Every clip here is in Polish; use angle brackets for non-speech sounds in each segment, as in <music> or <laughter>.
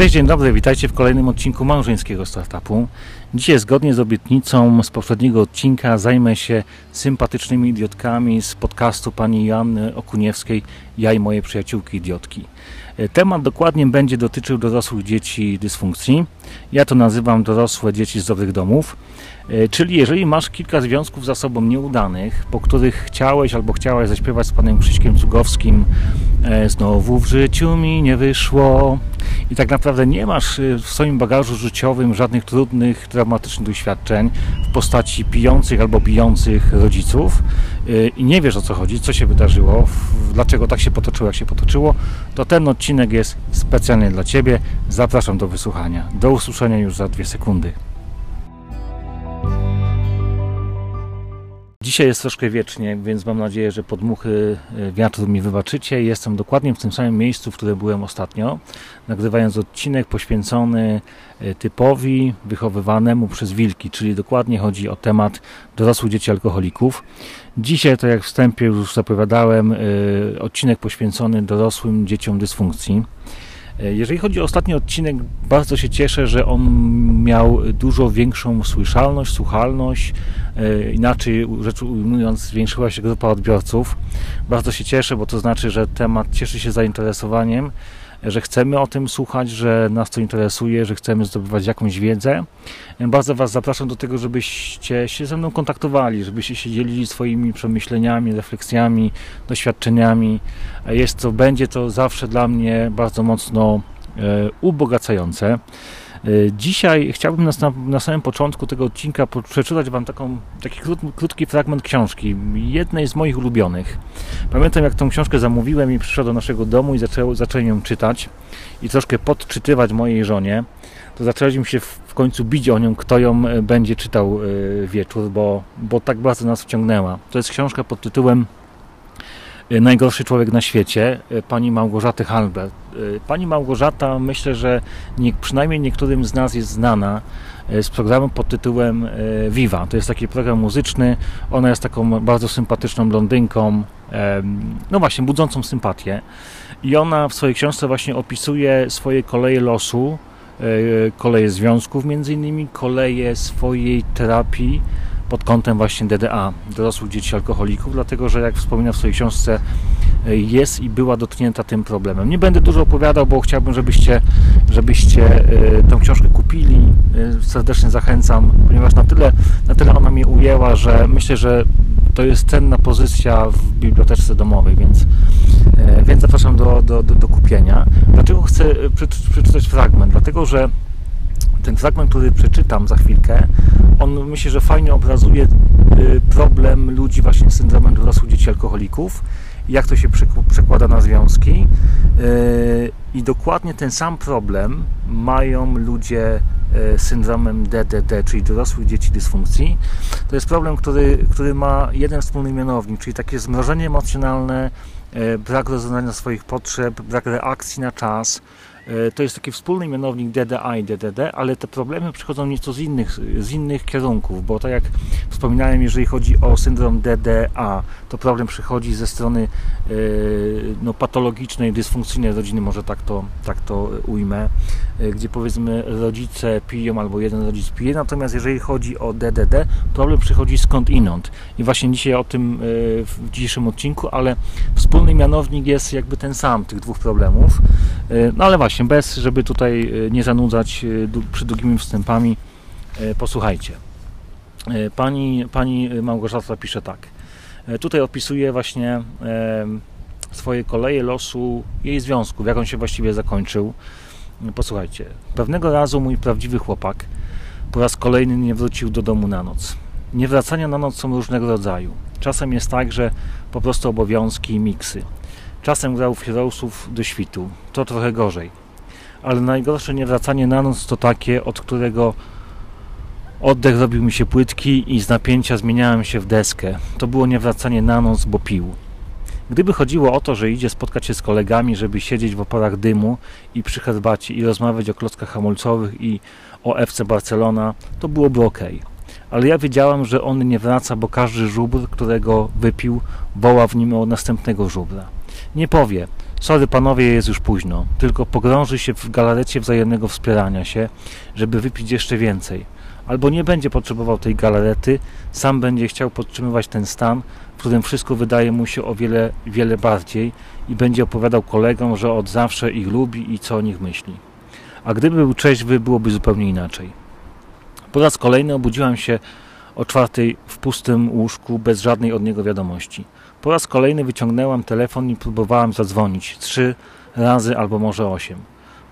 Cześć, dzień dobry, witajcie w kolejnym odcinku małżeńskiego startupu. Dzisiaj zgodnie z obietnicą z poprzedniego odcinka zajmę się sympatycznymi idiotkami z podcastu pani Joanny Okuniewskiej Ja i moje przyjaciółki idiotki. Temat dokładnie będzie dotyczył dorosłych dzieci dysfunkcji. Ja to nazywam dorosłe dzieci z dobrych domów. E, czyli jeżeli masz kilka związków za sobą nieudanych, po których chciałeś albo chciałaś zaśpiewać z panem Krzyśkiem Cugowskim e, znowu w życiu mi nie wyszło i tak naprawdę nie masz e, w swoim bagażu życiowym żadnych trudnych, traumatycznych doświadczeń w postaci pijących albo bijących rodziców i nie wiesz o co chodzi, co się wydarzyło, dlaczego tak się potoczyło, jak się potoczyło, to ten odcinek jest specjalnie dla Ciebie. Zapraszam do wysłuchania. Do usłyszenia już za dwie sekundy. Dzisiaj jest troszkę wiecznie, więc mam nadzieję, że podmuchy e, wiatru mi wybaczycie. Jestem dokładnie w tym samym miejscu, w którym byłem ostatnio, nagrywając odcinek poświęcony e, typowi wychowywanemu przez wilki, czyli dokładnie chodzi o temat dorosłych dzieci alkoholików. Dzisiaj, to jak wstępie już zapowiadałem, e, odcinek poświęcony dorosłym dzieciom dysfunkcji. Jeżeli chodzi o ostatni odcinek, bardzo się cieszę, że on miał dużo większą słyszalność, słuchalność. E, inaczej rzecz ujmując, zwiększyła się grupa odbiorców. Bardzo się cieszę, bo to znaczy, że temat cieszy się zainteresowaniem że chcemy o tym słuchać, że nas to interesuje, że chcemy zdobywać jakąś wiedzę. Bardzo Was zapraszam do tego, żebyście się ze mną kontaktowali, żebyście się dzielili swoimi przemyśleniami, refleksjami, doświadczeniami. Jest to, będzie to zawsze dla mnie bardzo mocno e, ubogacające. E, dzisiaj chciałbym na, na samym początku tego odcinka przeczytać Wam taką, taki krót, krótki fragment książki, jednej z moich ulubionych. Pamiętam, jak tą książkę zamówiłem i przyszedł do naszego domu i zaczął, zacząłem ją czytać i troszkę podczytywać mojej żonie. To zaczęliśmy się w końcu bić o nią, kto ją e, będzie czytał e, wieczór, bo, bo tak bardzo nas wciągnęła. To jest książka pod tytułem najgorszy człowiek na świecie, y, pani Małgorzaty Halbert. Y, pani Małgorzata myślę, że nie, przynajmniej niektórym z nas jest znana z programu pod tytułem Viva. To jest taki program muzyczny. Ona jest taką bardzo sympatyczną blondynką, no właśnie, budzącą sympatię. I ona w swojej książce właśnie opisuje swoje koleje losu, koleje związków między innymi, koleje swojej terapii, pod kątem właśnie DDA, dorosłych dzieci alkoholików, dlatego że jak wspomina w swojej książce e, jest i była dotknięta tym problemem. Nie będę dużo opowiadał, bo chciałbym, żebyście, żebyście e, tę książkę kupili. E, serdecznie zachęcam, ponieważ na tyle, na tyle ona mnie ujęła, że myślę, że to jest cenna pozycja w bibliotece domowej, więc, więc zapraszam do, do, do, do kupienia. Dlaczego chcę przeczytać fragment? Dlatego, że ten fragment, który przeczytam za chwilkę, on myślę, że fajnie obrazuje y, problem ludzi właśnie z syndromem dorosłych dzieci alkoholików, jak to się przekłada na związki. Y, I dokładnie ten sam problem mają ludzie y, z syndromem DDD, czyli dorosłych dzieci dysfunkcji. To jest problem, który, który ma jeden wspólny mianownik, czyli takie zmrożenie emocjonalne, brak rozumienia swoich potrzeb, brak reakcji na czas, to jest taki wspólny mianownik DDA i DDD, ale te problemy przychodzą nieco z innych, z innych kierunków, bo tak jak wspominałem, jeżeli chodzi o syndrom DDA, to problem przychodzi ze strony e, no, patologicznej, dysfunkcyjnej rodziny, może tak to, tak to ujmę, e, gdzie powiedzmy rodzice piją albo jeden rodzic pije, natomiast jeżeli chodzi o DDD, problem przychodzi skąd inąd. I właśnie dzisiaj o tym w dzisiejszym odcinku, ale wspólny mianownik jest jakby ten sam tych dwóch problemów. No ale właśnie, bez, żeby tutaj e, nie zanudzać e, długimi wstępami, e, posłuchajcie. Pani, pani Małgorzata pisze tak. Tutaj opisuje właśnie swoje koleje losu jej związku, jak on się właściwie zakończył. Posłuchajcie. Pewnego razu mój prawdziwy chłopak po raz kolejny nie wrócił do domu na noc. Niewracania na noc są różnego rodzaju. Czasem jest tak, że po prostu obowiązki i miksy. Czasem grał w Heroesów do świtu. To trochę gorzej ale najgorsze niewracanie na noc to takie, od którego oddech robił mi się płytki i z napięcia zmieniałem się w deskę. To było niewracanie na noc, bo pił. Gdyby chodziło o to, że idzie spotkać się z kolegami, żeby siedzieć w oporach dymu i przy herbacie i rozmawiać o klockach hamulcowych i o FC Barcelona, to byłoby ok. Ale ja wiedziałam, że on nie wraca, bo każdy żubr, którego wypił, woła w nim o następnego żubra. Nie powie, Sorry panowie, jest już późno. Tylko pogrąży się w galarecie wzajemnego wspierania się, żeby wypić jeszcze więcej. Albo nie będzie potrzebował tej galarety, sam będzie chciał podtrzymywać ten stan, w którym wszystko wydaje mu się o wiele, wiele bardziej i będzie opowiadał kolegom, że od zawsze ich lubi i co o nich myśli. A gdyby był trzeźwy, byłoby zupełnie inaczej. Po raz kolejny obudziłam się o czwartej w pustym łóżku bez żadnej od niego wiadomości. Po raz kolejny wyciągnęłam telefon i próbowałam zadzwonić trzy razy albo może osiem.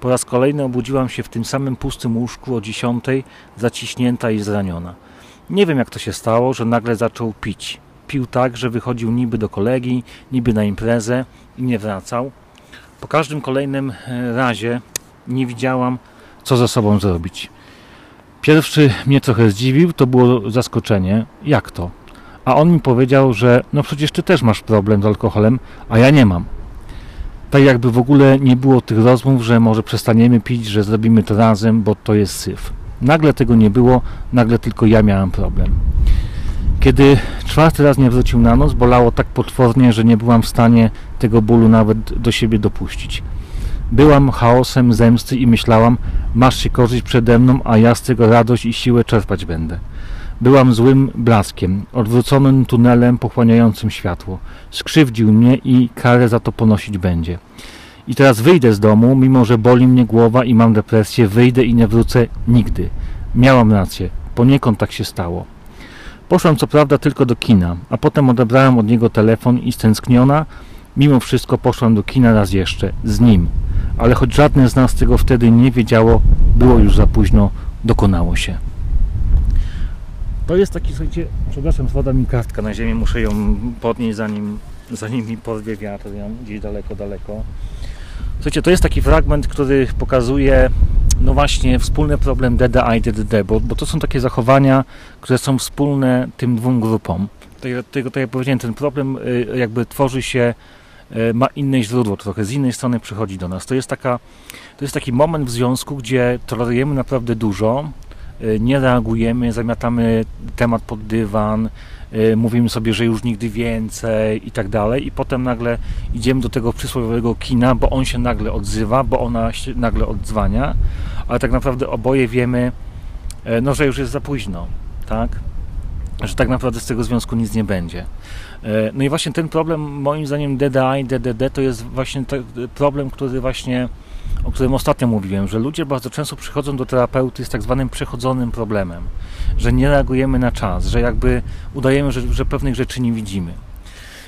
Po raz kolejny obudziłam się w tym samym pustym łóżku o dziesiątej, zaciśnięta i zraniona. Nie wiem jak to się stało, że nagle zaczął pić. Pił tak, że wychodził niby do kolegi, niby na imprezę i nie wracał. Po każdym kolejnym e, razie nie widziałam, co ze sobą zrobić. Pierwszy mnie trochę zdziwił, to było zaskoczenie. Jak to? A on mi powiedział, że no przecież ty też masz problem z alkoholem, a ja nie mam. Tak jakby w ogóle nie było tych rozmów, że może przestaniemy pić, że zrobimy to razem, bo to jest syf. Nagle tego nie było, nagle tylko ja miałem problem. Kiedy czwarty raz nie wrócił na noc, bolało tak potwornie, że nie byłam w stanie tego bólu nawet do siebie dopuścić. Byłam chaosem zemsty i myślałam, masz się korzyść przede mną, a ja z tego radość i siłę czerpać będę. Byłam złym blaskiem, odwróconym tunelem pochłaniającym światło. Skrzywdził mnie i karę za to ponosić będzie. I teraz wyjdę z domu, mimo że boli mnie głowa i mam depresję, wyjdę i nie wrócę nigdy. Miałam rację, poniekąd tak się stało. Poszłam co prawda tylko do kina, a potem odebrałam od niego telefon i stęskniona, mimo wszystko poszłam do kina raz jeszcze, z nim. Ale choć żadne z nas tego wtedy nie wiedziało, było już za późno, dokonało się. To jest taki, słuchajcie, przepraszam, spada mi kartka na ziemię, muszę ją podnieść zanim, zanim mi porwie wiatr ją gdzieś daleko, daleko. Słuchajcie, to jest taki fragment, który pokazuje no właśnie wspólny problem DDA i DDD, bo, bo to są takie zachowania, które są wspólne tym dwóm grupom. Tego, tak jak powiedziałem, ten problem y, jakby tworzy się, y, ma inne źródło trochę, z innej strony przychodzi do nas. To jest, taka, to jest taki moment w związku, gdzie tolerujemy naprawdę dużo, nie reagujemy, zamiatamy temat pod dywan, mówimy sobie, że już nigdy więcej i tak dalej i potem nagle idziemy do tego przysłowiowego kina, bo on się nagle odzywa, bo ona się nagle odzwania, ale tak naprawdę oboje wiemy, no, że już jest za późno, tak? że tak naprawdę z tego związku nic nie będzie. E, no i właśnie ten problem, moim zdaniem DDA i DDD to jest właśnie problem, który właśnie, o którym ostatnio mówiłem, że ludzie bardzo często przychodzą do terapeuty z tak zwanym przechodzonym problemem, że nie reagujemy na czas, że jakby udajemy, że, że pewnych rzeczy nie widzimy.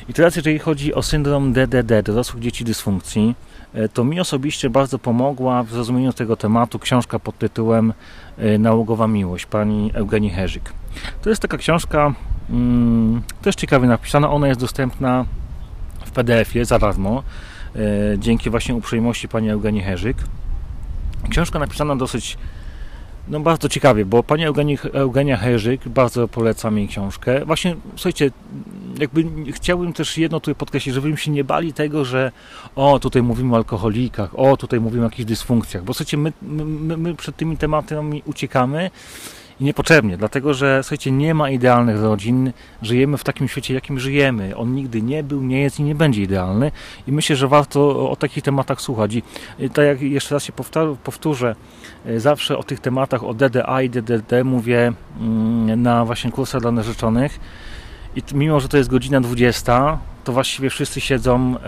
I teraz jeżeli chodzi o syndrom DDD, dorosłych dzieci dysfunkcji, e, to mi osobiście bardzo pomogła w zrozumieniu tego tematu książka pod tytułem e, Nałogowa miłość pani Eugenii Herzyk. To jest taka książka mm, też ciekawie napisana. Ona jest dostępna w PDF-ie za darmo dzięki właśnie uprzejmości pani Eugenii Herzyk. Książka napisana dosyć no bardzo ciekawie, bo pani Eugenia, Eugenia Herzyk, bardzo polecam jej książkę. Właśnie, słuchajcie, jakby chciałbym też jedno tutaj podkreślić, żebyśmy się nie bali tego, że o, tutaj mówimy o alkoholikach, o, tutaj mówimy o jakichś dysfunkcjach, bo słuchajcie, my, my, my przed tymi tematami uciekamy, i niepotrzebnie, dlatego że słuchajcie, nie ma idealnych rodzin, żyjemy w takim świecie, jakim żyjemy. On nigdy nie był, nie jest i nie będzie idealny i myślę, że warto o takich tematach słuchać. I tak jak jeszcze raz się powtórzę, e, zawsze o tych tematach, o DDA i DDD mówię mm, na właśnie kursach dla narzeczonych i mimo, że to jest godzina 20, to właściwie wszyscy siedzą e,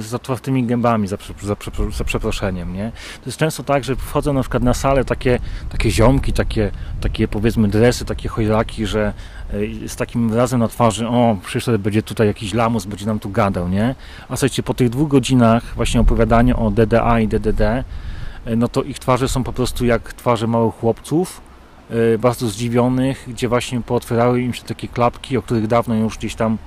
z otwartymi gębami, za, za, za, przeproszeniem. Nie? To jest często tak, że wchodzą na przykład na salę takie, takie ziomki, takie, takie powiedzmy dresy, takie chojraki, że e, z takim wyrazem na twarzy, o, przyszedł, będzie tutaj jakiś lamus, będzie nam tu gadał, nie? A słuchajcie, po tych dwóch godzinach właśnie opowiadania o DDA i DDD, e, no to ich twarze są po prostu jak twarze małych chłopców, bardzo zdziwionych, gdzie właśnie pootwierały im się takie klapki, o których dawno już gdzieś tam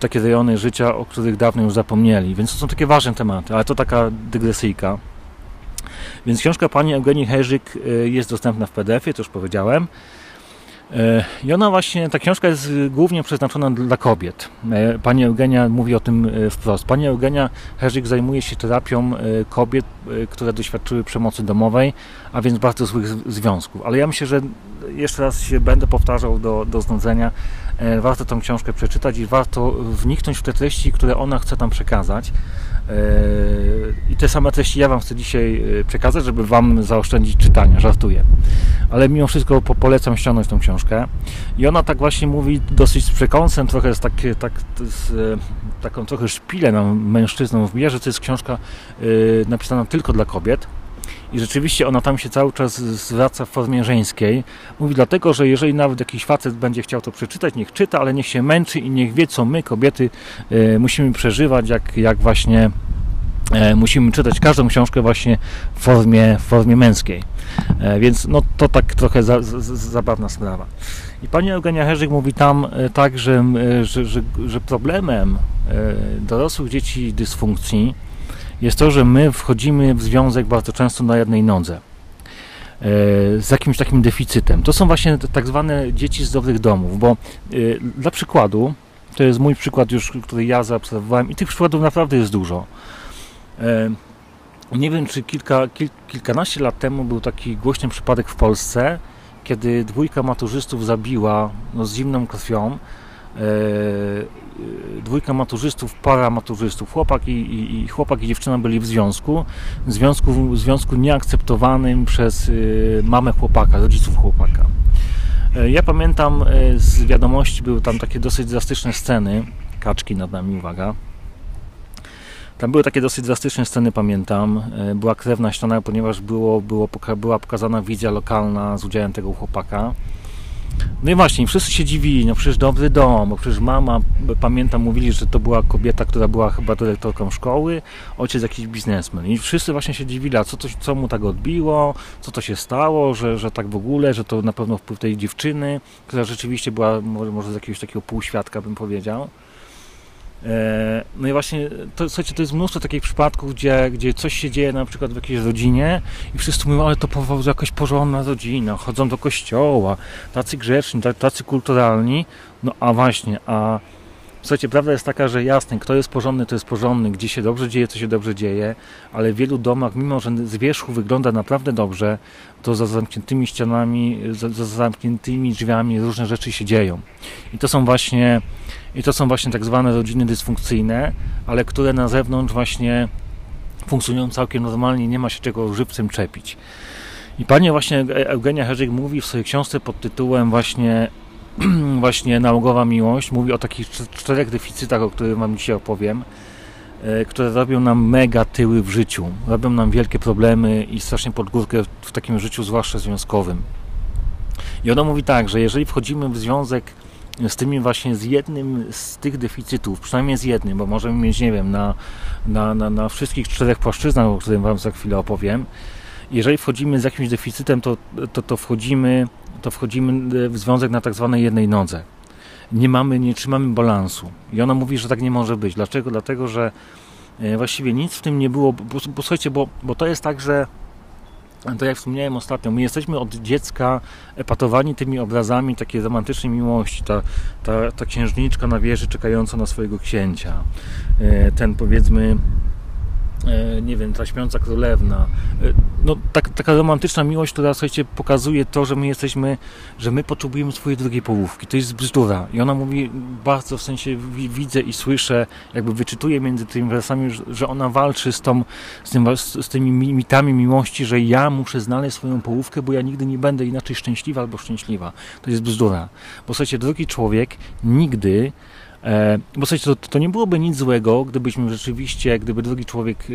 takie rejony życia, o których dawno już zapomnieli. Więc to są takie ważne tematy, ale to taka dygresyjka. Więc książka pani Eugenii Herzyk e, jest dostępna w PDF-ie, to już powiedziałem. E, I ona właśnie, ta książka jest głównie przeznaczona dla kobiet. Pani Eugenia mówi o tym wprost. Pani Eugenia Herzyk zajmuje się terapią kobiet, które doświadczyły przemocy domowej, a więc bardzo złych związków. Ale ja myślę, że jeszcze raz się będę powtarzał do, do znudzenia, e, warto tą książkę przeczytać i warto wniknąć w te treści, które ona chce tam przekazać. E, I te same treści ja Wam chcę dzisiaj e, przekazać, żeby Wam zaoszczędzić czytania, żartuję. Ale mimo wszystko polecam ściągnąć tą książkę. I ona tak właśnie mówi dosyć z przekąsem, trochę z, tak, tak, z taką trochę szpilę nam mężczyznom wbija, że to jest książka napisana tylko dla kobiet i rzeczywiście ona tam się cały czas zwraca w formie żeńskiej. Mówi dlatego, że jeżeli nawet jakiś facet będzie chciał to przeczytać, niech czyta, ale niech się męczy i niech wie, co my, kobiety, e, musimy przeżywać, jak, jak właśnie e, musimy czytać każdą książkę właśnie w formie, w formie męskiej. E, więc no, to tak trochę za, za, zabawna sprawa. I pani Eugenia Herzyk mówi tam tak, że, że, że, że problemem dorosłych dzieci dysfunkcji jest to, że my wchodzimy w związek bardzo często na jednej nodze e, z jakimś takim deficytem. To są właśnie tak zwane dzieci z dobrych domów, bo e, dla przykładu, to jest mój przykład już, który ja zaobserwowałem i tych przykładów naprawdę jest dużo. E, nie wiem, czy kilka, kil, kilkanaście lat temu był taki głośny przypadek w Polsce, kiedy dwójka maturzystów zabiła no, z zimną krwią dwójka maturzystów, para maturzystów, chłopak i, i, i, chłopak i dziewczyna byli w związku, związku, związku nieakceptowanym przez y, mamę chłopaka, rodziców chłopaka. E, ja pamiętam e, z wiadomości, były tam takie dosyć drastyczne sceny, kaczki nad nami, uwaga, tam były takie dosyć drastyczne sceny, pamiętam. E, była krew na ścianach, ponieważ było, było, była pokazana wizja lokalna z udziałem tego chłopaka. No i właśnie, wszyscy się dziwili, no przecież dobry dom, bo przecież mama, pamiętam, mówili, że to była kobieta, która była chyba dyrektorką szkoły, ojciec jakiś biznesmen. I wszyscy właśnie się dziwili, a co, to, co mu tak odbiło, co to się stało, że, że tak w ogóle, że to na pewno wpływ tej dziewczyny, która rzeczywiście była może, może z jakiegoś takiego półświadka, bym powiedział. E, no i właśnie, to, słuchajcie, to jest mnóstwo takich przypadków, gdzie, gdzie coś się dzieje na przykład w jakiejś rodzinie i wszyscy mówią, ale to jakaś porządna rodzina, chodzą do kościoła, tacy grzeczni, tacy kulturalni. No a właśnie, a słuchajcie, prawda jest taka, że jasne, kto jest porządny, to jest porządny, gdzie się dobrze dzieje, to się dobrze dzieje, ale w wielu domach, mimo że z wierzchu wygląda naprawdę dobrze, to za zamkniętymi ścianami, za, za zamkniętymi drzwiami różne rzeczy się dzieją. I to są właśnie i to są właśnie tak zwane rodziny dysfunkcyjne, ale które na zewnątrz właśnie funkcjonują całkiem normalnie, nie ma się czego żywcem czepić. I pani właśnie Eugenia Herzyk mówi w swojej książce pod tytułem właśnie <clears throat> właśnie nałogowa miłość, mówi o takich czterech deficytach, o których wam dzisiaj opowiem, e, które robią nam mega tyły w życiu, robią nam wielkie problemy i strasznie pod górkę w takim życiu, zwłaszcza związkowym. I ona mówi tak, że jeżeli wchodzimy w związek z tymi właśnie z jednym z tych deficytów, przynajmniej z jednym, bo możemy mieć, nie wiem, na, na, na, na wszystkich czterech płaszczyznach, o którym Wam za chwilę opowiem. Jeżeli wchodzimy z jakimś deficytem, to, to, to, wchodzimy, to wchodzimy w związek na tak zwanej jednej nodze. Nie mamy, nie trzymamy balansu. I ona mówi, że tak nie może być. Dlaczego? Dlatego, że e, właściwie nic w tym nie było, bo, bo bo, bo to jest tak, że to jak wspomniałem ostatnio, my jesteśmy od dziecka epatowani tymi obrazami takiej romantycznej miłości. Ta, ta, ta księżniczka na wieży czekająca na swojego księcia. E, ten powiedzmy E, nie wiem, ta śpiąca królewna. E, no, tak, taka romantyczna miłość, która słuchajcie, pokazuje to, że my jesteśmy, że my potrzebujemy swojej drugiej połówki. To jest bzdura. I ona mówi bardzo, w sensie widzę i słyszę, jakby wyczytuję między tymi wersami, że ona walczy z, tą, z, tym, z tymi mitami miłości, że ja muszę znaleźć swoją połówkę, bo ja nigdy nie będę inaczej szczęśliwa albo szczęśliwa. To jest bzdura. Bo słuchajcie, drugi człowiek nigdy E, bo słuchajcie, to, to nie byłoby nic złego, gdybyśmy rzeczywiście, gdyby drugi człowiek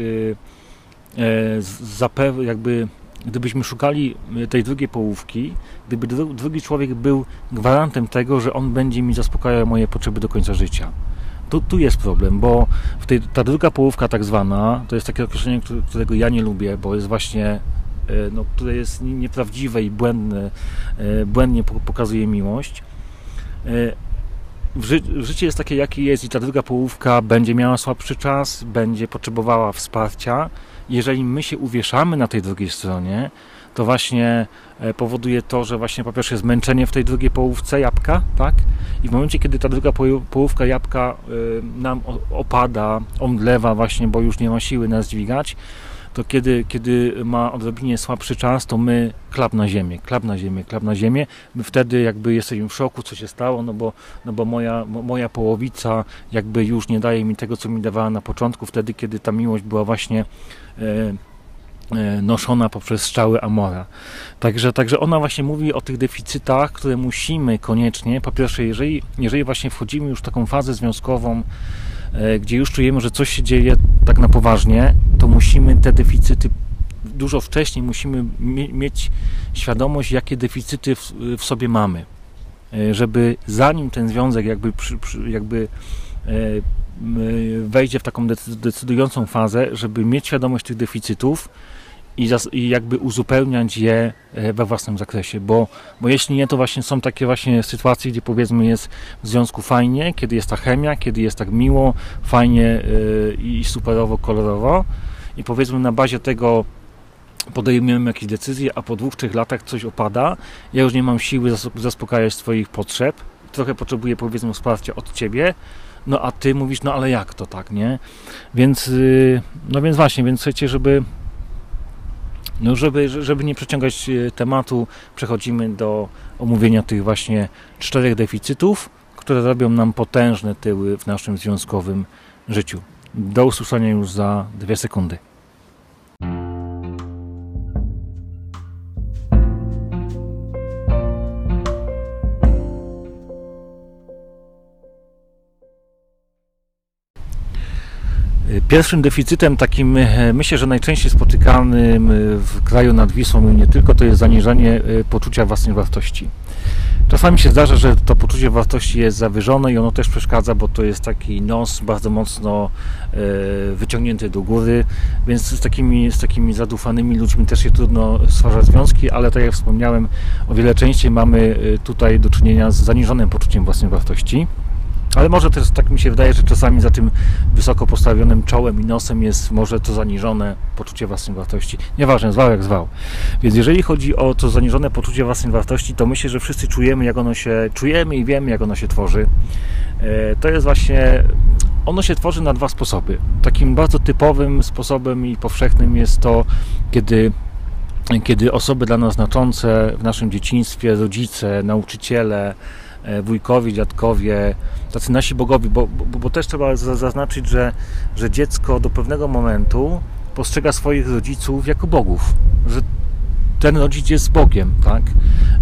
e, e, jakby gdybyśmy szukali tej drugiej połówki, gdyby drugi człowiek był gwarantem tego, że on będzie mi zaspokajał moje potrzeby do końca życia. Tu, tu jest problem, bo w tej, ta druga połówka tak zwana, to jest takie określenie, którego ja nie lubię, bo jest właśnie, no, które jest nieprawdziwe i błędne, błędnie pokazuje miłość ży życie jest takie, jakie jest, i ta druga połówka będzie miała słabszy czas, będzie potrzebowała wsparcia. Jeżeli my się uwieszamy na tej drugiej stronie, to właśnie e, powoduje to, że właśnie po pierwsze zmęczenie w tej drugiej połówce jabłka, tak? I w momencie, kiedy ta druga połówka jabłka e, nam opada, omdlewa właśnie, bo już nie ma siły nas dźwigać, to kiedy, kiedy ma odrobinie słabszy czas, to my klap na ziemię, klap na ziemię, klap na ziemię. My wtedy jakby jesteśmy w szoku, co się stało, no bo, no bo moja, moja połowica jakby już nie daje mi tego, co mi dawała na początku, wtedy, kiedy ta miłość była właśnie e, e noszona poprzez strzały Amora. Także, także ona właśnie mówi o tych deficytach, które musimy koniecznie, po pierwsze, jeżeli, jeżeli właśnie wchodzimy już w taką fazę związkową, gdzie już czujemy, że coś się dzieje tak na poważnie, to musimy te deficyty dużo wcześniej musimy mieć świadomość, jakie deficyty w, w sobie mamy, e, żeby zanim ten związek jakby, jakby e, wejdzie w taką decydującą fazę, żeby mieć świadomość tych deficytów, i, i jakby uzupełniać je e, we własnym zakresie, bo, bo jeśli nie, to właśnie są takie właśnie sytuacje, gdzie powiedzmy jest w związku fajnie, kiedy jest ta chemia, kiedy jest tak miło, fajnie yy, i superowo, kolorowo i powiedzmy na bazie tego podejmujemy jakieś decyzje, a po dwóch, trzech latach coś opada, ja już nie mam siły zaspokajać swoich potrzeb, trochę potrzebuję powiedzmy wsparcia od Ciebie, no a Ty mówisz, no ale jak to tak, nie? Więc, yy, no więc właśnie, więc chcecie, żeby no żeby, żeby nie przeciągać e, tematu, przechodzimy do omówienia tych właśnie czterech deficytów, które robią nam potężne tyły w naszym związkowym życiu. Do usłyszenia już za dwie sekundy. Pierwszym deficytem takim, e, myślę, że najczęściej spotykanym e, w kraju nad Wisłą i nie tylko, to jest zaniżanie e, poczucia własnej wartości. Czasami się zdarza, że to poczucie wartości jest zawyżone i ono też przeszkadza, bo to jest taki nos bardzo mocno wyciągnięty do góry, więc z takimi, z takimi zadufanymi ludźmi też się trudno stwarzać związki, ale tak jak wspomniałem, o wiele częściej mamy tutaj do czynienia z zaniżonym poczuciem własnej wartości. Ale może też tak mi się wydaje, że czasami za tym wysoko postawionym czołem i nosem jest może to zaniżone poczucie własnej wartości. Nieważne, zwał jak zwał. Więc jeżeli chodzi o to zaniżone poczucie własnej wartości, to myślę, że wszyscy czujemy, jak ono się czujemy i wiemy, jak ono się tworzy. E, to jest właśnie ono się tworzy na dwa sposoby. Takim bardzo typowym sposobem i powszechnym jest to, kiedy kiedy osoby dla nas znaczące w naszym dzieciństwie, rodzice, nauczyciele, wujkowie, dziadkowie, tacy nasi bogowie, bo, bo, bo też trzeba zaznaczyć, że, że dziecko do pewnego momentu postrzega swoich rodziców jako bogów, że ten rodzic jest Bogiem, tak?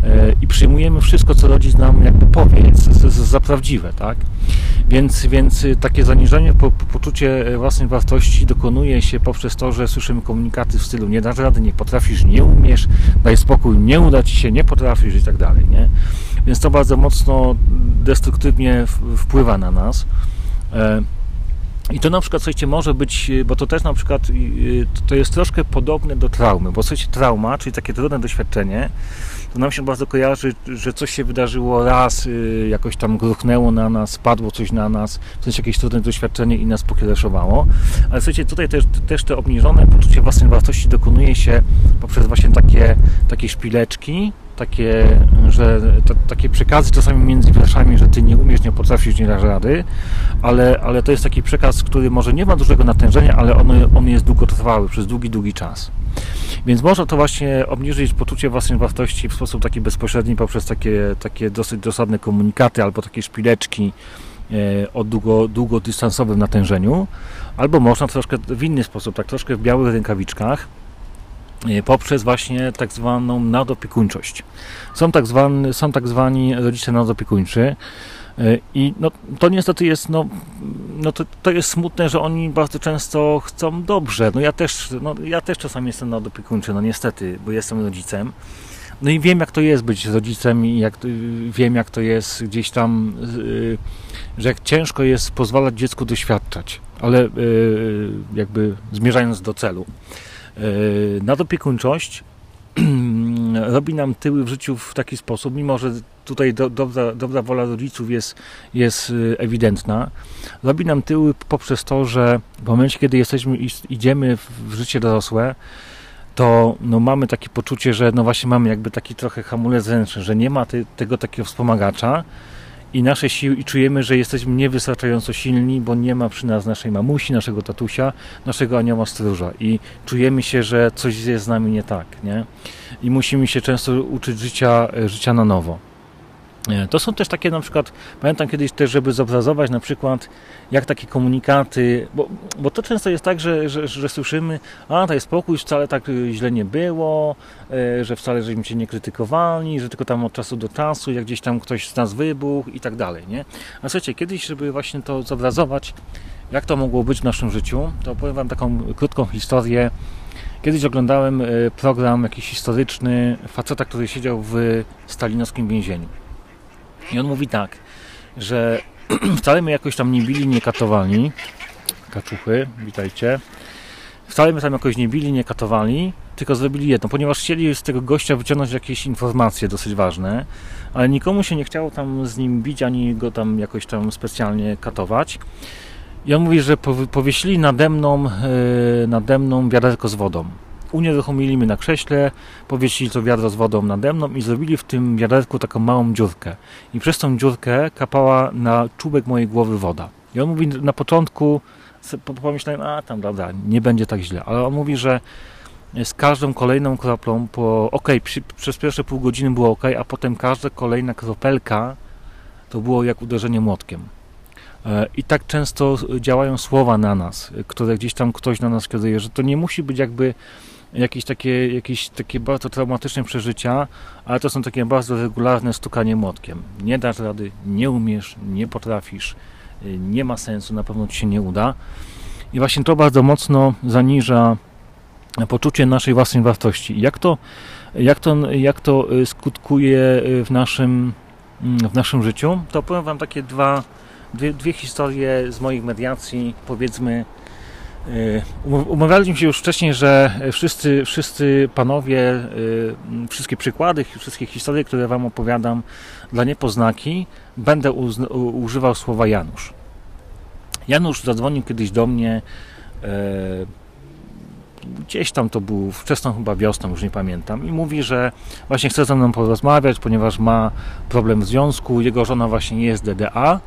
E, I przyjmujemy wszystko, co rodzic nam jakby powie, za prawdziwe, tak? Więc, więc takie zaniżenie po, poczucie własnej wartości dokonuje się poprzez to, że słyszymy komunikaty w stylu nie dasz rady, nie potrafisz, nie umiesz, daj spokój, nie uda ci się, nie potrafisz i tak dalej, nie? Więc to bardzo mocno destruktywnie wpływa na nas. E, I to na przykład, słuchajcie, może być, bo to też na przykład to jest troszkę podobne do traumy, bo słuchajcie, trauma, czyli takie trudne doświadczenie, to nam się bardzo kojarzy, że coś się wydarzyło raz, y, jakoś tam gruchnęło na nas, spadło coś na nas, coś jakieś trudne doświadczenie i nas pokiereszowało. Ale słuchajcie, tutaj też, też te obniżone poczucie własnej wartości dokonuje się poprzez właśnie takie, takie szpileczki, takie, że to, takie przekazy czasami między wierszami, że ty nie umiesz, nie potrafisz, nie dasz rady, ale, ale to jest taki przekaz, który może nie ma dużego natężenia, ale on, on jest długotrwały, przez długi, długi czas. Więc można to właśnie obniżyć poczucie własnej wartości w sposób taki bezpośredni poprzez takie, takie dosyć dosadne komunikaty albo takie szpileczki e, o długo, długodystansowym natężeniu, albo można troszkę w inny sposób, tak troszkę w białych rękawiczkach, poprzez właśnie tak zwaną nadopiekuńczość. Są tak, zwani, są tak zwani rodzice nadopiekuńczy, E, I no, to niestety jest, no, no to, to jest smutne, że oni bardzo często chcą dobrze. No ja też, no, ja też czasami jestem nadopiekuńczy, no niestety, bo jestem rodzicem. No i wiem, jak to jest być rodzicem i jak, wiem, jak to jest gdzieś tam, yy, że ciężko jest pozwalać dziecku doświadczać, ale yy, jakby zmierzając do celu. Yy, nadopiekuńczość <clears throat> robi nam tyły w życiu w taki sposób, mimo że tutaj do, dobra, dobra wola rodziców jest, jest y, ewidentna, robi nam tyły poprzez to, że w momencie, kiedy jesteśmy idziemy w życie dorosłe, to no, mamy takie poczucie, że no właśnie mamy jakby taki trochę hamulec ręczny, że nie ma tego takiego wspomagacza i nasze siły i czujemy, że jesteśmy niewystarczająco silni, bo nie ma przy nas naszej mamusi, naszego tatusia, naszego anioła stróża i czujemy się, że coś jest z nami nie tak, nie? I musimy się często uczyć życia, życia na nowo. To są też takie na przykład, pamiętam kiedyś też, żeby zobrazować na przykład jak takie komunikaty, bo, bo to często jest tak, że, że, że słyszymy, a jest spokój, wcale tak źle nie było, e, że wcale żeśmy cię nie krytykowali, że tylko tam od czasu do czasu, jak gdzieś tam ktoś z nas wybuchł i tak dalej, nie? A słuchajcie, kiedyś, żeby właśnie to zobrazować, jak to mogło być w naszym życiu, to powiem Wam taką krótką historię. Kiedyś oglądałem e, program jakiś historyczny faceta, który siedział w stalinowskim więzieniu. I on mówi tak, że <clears throat> wcale my jakoś tam nie bili, nie katowali. Kaczuchy, witajcie. Wcale my tam jakoś nie bili, nie katowali, tylko zrobili jedno, ponieważ chcieli z tego gościa wyciągnąć jakieś informacje dosyć ważne, ale nikomu się nie chciało tam z nim bić, ani go tam jakoś tam specjalnie katować. I on mówi, że powiesili nade mną, yy, nade mną wiaderko z wodą unieruchomili mnie na krześle, powiesili to wiadro z wodą nade mną i zrobili w tym wiaderku taką małą dziurkę. I przez tą dziurkę kapała na czubek mojej głowy woda. I on mówi na początku, pomyślałem, a tam dobra, nie będzie tak źle, ale on mówi, że z każdą kolejną kroplą, po, ok, przez pierwsze pół godziny było ok, a potem każda kolejna kropelka to było jak uderzenie młotkiem. E, I tak często działają słowa na nas, które gdzieś tam ktoś na nas kieruje, że to nie musi być jakby jakieś takie, jakieś takie bardzo traumatyczne przeżycia, ale to są takie bardzo regularne stukanie młotkiem. Nie dasz rady, nie umiesz, nie potrafisz, y, nie ma sensu, na pewno ci się nie uda. I właśnie to bardzo mocno zaniża poczucie naszej własnej wartości. Jak to, jak to, jak to y, skutkuje y, w naszym, mm, w naszym życiu? To powiem Wam takie dwa, dwie, dwie historie z moich mediacji, powiedzmy umawialiśmy się już wcześniej, że wszyscy, wszyscy panowie, y, wszystkie przykłady, wszystkie historie, które Wam opowiadam dla niepoznaki, będę używał słowa Janusz. Janusz zadzwonił kiedyś do mnie, y, gdzieś tam to był wczesną chyba wiosną, już nie pamiętam, i mówi, że właśnie chce ze mną porozmawiać, ponieważ ma problem w związku, jego żona właśnie nie jest DDA,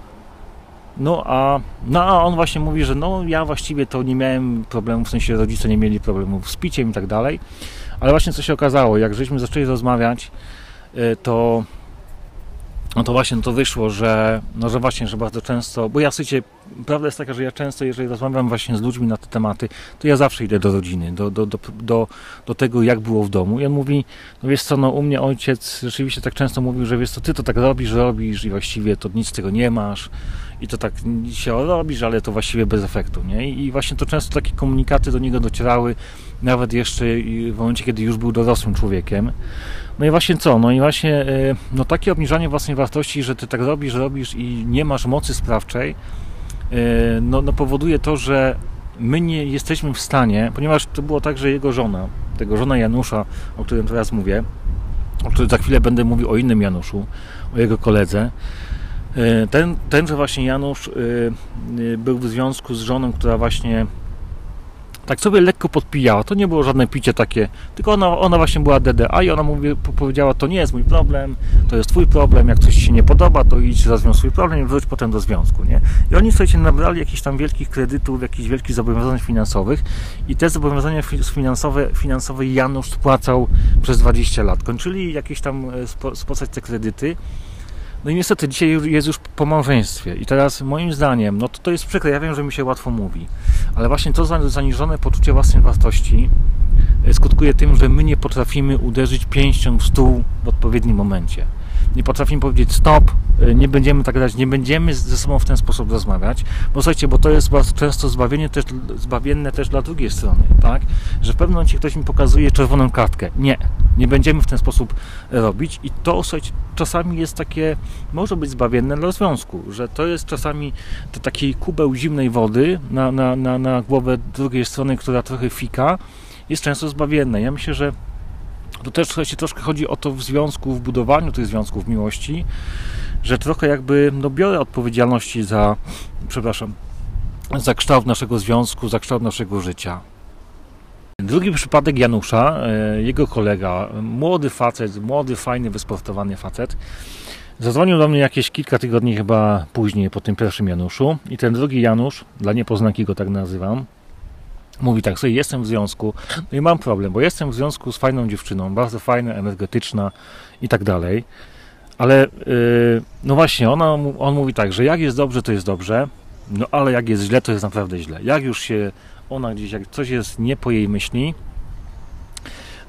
no a, no a on właśnie mówi, że no ja właściwie to nie miałem problemów, w sensie rodzice nie mieli problemów z piciem i tak dalej, ale właśnie co się okazało, jak żeśmy zaczęli rozmawiać, y, to no to właśnie to wyszło, że, no że właśnie, że bardzo często, bo ja słuchajcie, prawda jest taka, że ja często, jeżeli rozmawiam właśnie z ludźmi na te tematy, to ja zawsze idę do rodziny, do, do, do, do, do tego, jak było w domu. I on mówi, no wiesz co, no u mnie ojciec rzeczywiście tak często mówił, że wiesz co, ty to tak robisz, robisz i właściwie to nic z tego nie masz i to tak się robisz, ale to właściwie bez efektu, nie? I właśnie to często takie komunikaty do niego docierały, nawet jeszcze w momencie, kiedy już był dorosłym człowiekiem. No i właśnie co? No i właśnie e, no takie obniżanie własnej wartości, że ty tak robisz, robisz i nie masz mocy sprawczej, e, no, no powoduje to, że my nie jesteśmy w stanie, ponieważ to było tak, że jego żona, tego żona Janusza, o którym teraz mówię, o którym za chwilę będę mówił o innym Januszu, o jego koledze, ten, tenże właśnie Janusz był w związku z żoną, która właśnie tak sobie lekko podpijała. To nie było żadne picie takie, tylko ona, ona właśnie była DDA i ona mówi, powiedziała, to nie jest mój problem, to jest twój problem, jak coś ci się nie podoba, to idź rozwiąż swój problem i wróć potem do związku, nie? I oni, słuchajcie, nabrali jakichś tam wielkich kredytów, jakichś wielkich zobowiązań finansowych i te zobowiązania finansowe, finansowe Janusz spłacał przez 20 lat. Kończyli jakieś tam e, spłacać te kredyty, no i niestety dzisiaj jest już po małżeństwie. I teraz moim zdaniem, no to, to jest przykre, ja wiem, że mi się łatwo mówi, ale właśnie to zaniżone poczucie własnej wartości e, skutkuje tym, że my nie potrafimy uderzyć pięścią w stół w odpowiednim momencie nie potrafimy powiedzieć stop, y, nie będziemy tak grać, nie będziemy ze sobą w ten sposób rozmawiać, bo słuchajcie, bo to jest bardzo często zbawienie też, zbawienne też dla drugiej strony, tak? Że w pewnym momencie ktoś mi pokazuje czerwoną kartkę. Nie, nie będziemy w ten sposób robić i to, słuchajcie, czasami jest takie, może być zbawienne dla związku, że to jest czasami to taki kubeł zimnej wody na, na, na, na głowę drugiej strony, która trochę fika, jest często zbawienne. Ja myślę, że to też słuchajcie, troszkę chodzi o to w związku, w budowaniu tych związków miłości, że trochę jakby no, biorę odpowiedzialności za, przepraszam, za kształt naszego związku, za kształt naszego życia. Drugi przypadek Janusza, e, jego kolega, młody facet, młody, fajny, wysportowany facet, Zadzwonił do mnie jakieś kilka tygodni chyba później po tym pierwszym Januszu i ten drugi Janusz, dla niepoznaki go tak nazywam, mówi tak, sobie jestem w związku, no i mam problem, bo jestem w związku z fajną dziewczyną, bardzo fajna, energetyczna i tak dalej, ale yy, no właśnie, ona, on mówi tak, że jak jest dobrze, to jest dobrze, no ale jak jest źle, to jest naprawdę źle. Jak już się ona gdzieś, jak coś jest nie po jej myśli,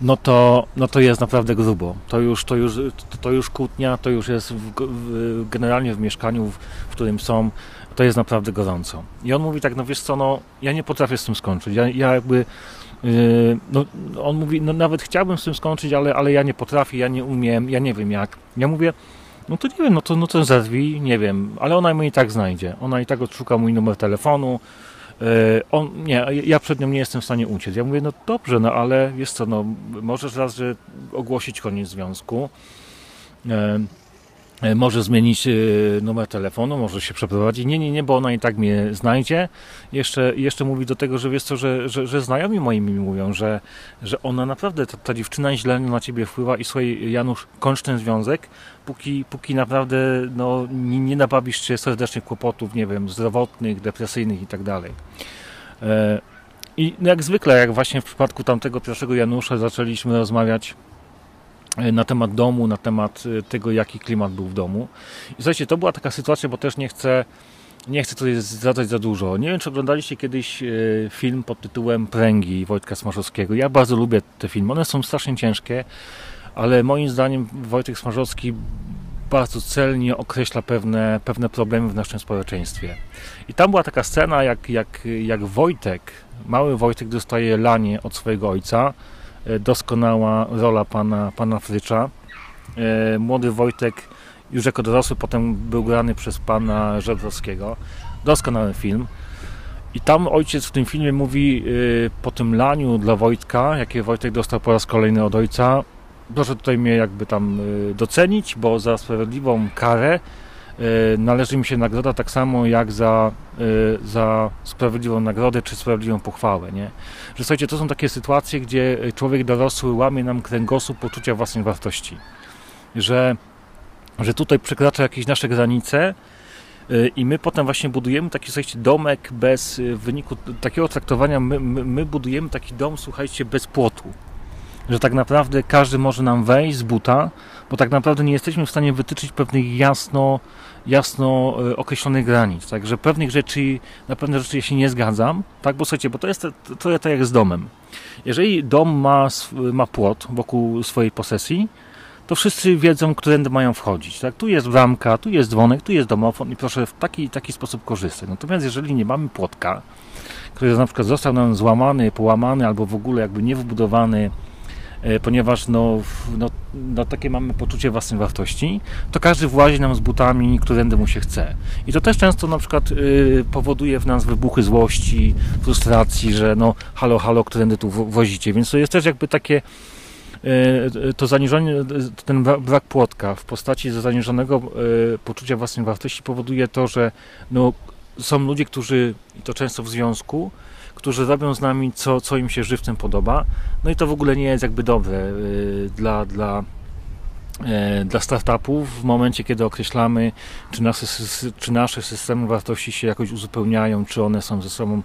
no to, no to jest naprawdę grubo. To już, to już, to już kłótnia, to już jest w, w, generalnie w mieszkaniu, w, w, którym są, to jest naprawdę gorąco. I on mówi tak, no wiesz co, no ja nie potrafię z tym skończyć. Ja, ja jakby, yy, no on mówi, no nawet chciałbym z tym skończyć, ale, ale ja nie potrafię, ja nie umiem, ja nie wiem jak. Ja mówię, no to nie wiem, no to, no to zadzwij, nie wiem, ale ona mnie i tak znajdzie. Ona i tak odszuka mój numer telefonu, E, on, nie, ja przed nią nie jestem w stanie uciec. Ja mówię, no dobrze, no ale jest co, no możesz raz, że ogłosić koniec związku. E, może zmienić e, numer telefonu, może się przeprowadzić. Nie, nie, nie, bo ona i tak mnie znajdzie. Jeszcze, jeszcze mówi do tego, że wiesz co, że, że, że znajomi moi mi mówią, że, że ona naprawdę, ta, ta dziewczyna źle na ciebie wpływa i słuchaj, Janusz, kończ ten związek, póki, póki naprawdę no, nie, nie nabawisz się serdecznych kłopotów, nie wiem, zdrowotnych, depresyjnych i tak dalej. E, I jak zwykle, jak właśnie w przypadku tamtego pierwszego Janusza zaczęliśmy rozmawiać E, na temat domu, na temat e, tego, jaki klimat był w domu. I słuchajcie, to była taka sytuacja, bo też nie chcę, nie chcę tutaj zdradzać za dużo. Nie wiem, czy oglądaliście kiedyś e, film pod tytułem Pręgi Wojtka Smarzowskiego. Ja bardzo lubię te filmy. One są strasznie ciężkie, ale moim zdaniem Wojtek Smarzowski bardzo celnie określa pewne, pewne problemy w naszym społeczeństwie. I tam była taka scena, jak, jak, jak Wojtek, mały Wojtek dostaje lanie od swojego ojca, E, doskonała rola pana, pana Frycza. E, młody Wojtek już jako dorosły potem był grany przez pana Żebrowskiego. Doskonały film. I tam ojciec w tym filmie mówi e, po tym laniu dla Wojtka, jakie Wojtek dostał po raz kolejny od ojca, proszę tutaj mnie jakby tam docenić, bo za sprawiedliwą karę E, należy mi się nagroda tak samo jak za, e, za sprawiedliwą nagrodę czy sprawiedliwą pochwałę. Nie? Że słuchajcie, to są takie sytuacje, gdzie człowiek dorosły łamie nam kręgosłup poczucia własnej wartości. Że, że tutaj przekracza jakieś nasze granice e, i my potem właśnie budujemy taki, słuchajcie, domek bez, w wyniku takiego traktowania, my, my, my budujemy taki dom, słuchajcie, bez płotu że tak naprawdę każdy może nam wejść z buta, bo tak naprawdę nie jesteśmy w stanie wytyczyć pewnych jasno, jasno e, określonych granic. Także pewnych rzeczy, na pewne rzeczy ja się nie zgadzam, tak? Bo słuchajcie, bo to jest trochę tak jak z domem. Jeżeli dom ma, ma płot wokół swojej posesji, to wszyscy wiedzą, którędy mają wchodzić. Tak? Tu jest bramka, tu jest dzwonek, tu jest domofon i proszę w taki, taki sposób korzystać. Natomiast jeżeli nie mamy płotka, który na przykład został nam złamany, połamany albo w ogóle jakby nie wybudowany E, ponieważ no, no, no, takie mamy poczucie własnej wartości, to każdy włazi nam z butami, którędy mu się chce. I to też często na przykład y, powoduje w nas wybuchy złości, frustracji, że no halo, halo, którędy tu wozicie. Więc to jest też jakby takie y, to zaniżenie, ten brak płotka w postaci zaniżonego y, poczucia własnej wartości powoduje to, że no, są ludzie, którzy, i to często w związku, którzy robią z nami, co, co im się żywcem podoba. No i to w ogóle nie jest jakby dobre y, dla, dla, y, dla startupów w momencie, kiedy określamy, czy nasze, czy nasze systemy wartości się jakoś uzupełniają, czy one są ze sobą,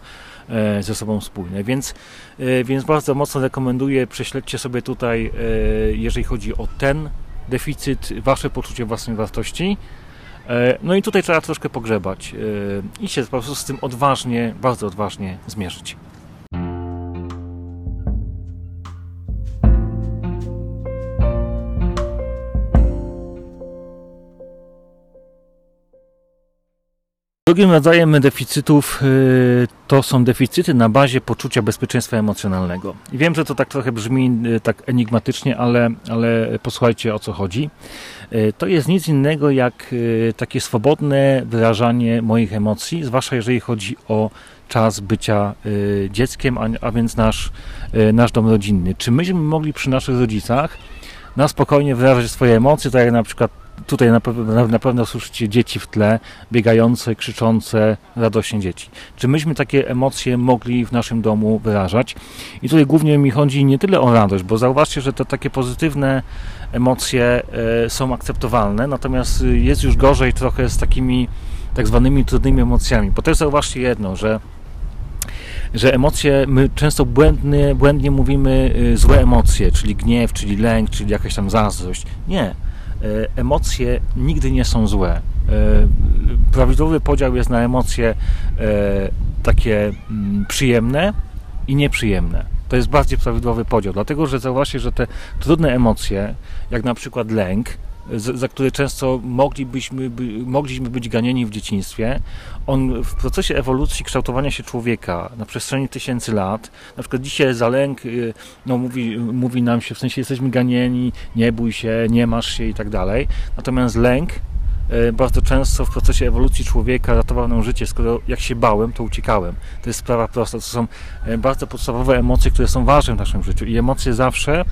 e, ze sobą spójne. Więc, e, więc bardzo mocno rekomenduję, prześledźcie sobie tutaj, e, jeżeli chodzi o ten deficyt, wasze poczucie własnej wartości E, no i tutaj trzeba troszkę pogrzebać e, i się po prostu z tym odważnie, bardzo odważnie zmierzyć. Drugim rodzajem deficytów y, to są deficyty na bazie poczucia bezpieczeństwa emocjonalnego. I wiem, że to tak trochę brzmi y, tak enigmatycznie, ale, ale posłuchajcie o co chodzi. Y, to jest nic innego jak takie swobodne wyrażanie moich emocji, zwłaszcza jeżeli chodzi o czas bycia dzieckiem, a, więc nasz, nasz dom rodzinny. Czy myśmy mogli przy naszych rodzicach na spokojnie wyrażać swoje emocje, tak jak na przykład tutaj na pewno, na pewno słyszycie dzieci w tle, biegające, krzyczące, radośnie dzieci. Czy myśmy takie emocje mogli w naszym domu wyrażać? I tutaj głównie mi chodzi nie tyle o radość, bo zauważcie, że te takie pozytywne emocje e, są akceptowalne, natomiast jest już gorzej trochę z takimi tak zwanymi trudnymi emocjami. Bo też zauważcie jedno, że że emocje, my często błędnie, błędnie mówimy y, złe emocje, czyli gniew, czyli lęk, czyli jakaś tam zazdrość. Nie. E, emocje nigdy nie są złe. E, prawidłowy podział jest na emocje e, takie mm, przyjemne i nieprzyjemne. To jest bardziej prawidłowy podział, dlatego że zauważcie, że te trudne emocje, jak na przykład lęk, za które często moglibyśmy, mogliśmy być ganieni w dzieciństwie, on w procesie ewolucji kształtowania się człowieka na przestrzeni tysięcy lat, na przykład dzisiaj za lęk y, no, mówi, mówi nam się, w sensie jesteśmy ganieni, nie bój się, nie masz się i tak dalej, natomiast lęk bardzo często w procesie ewolucji człowieka ratował nam życie, skoro jak się bałem, to uciekałem. To jest sprawa prosta. To są y, bardzo podstawowe emocje, które są ważne w naszym życiu i emocje zawsze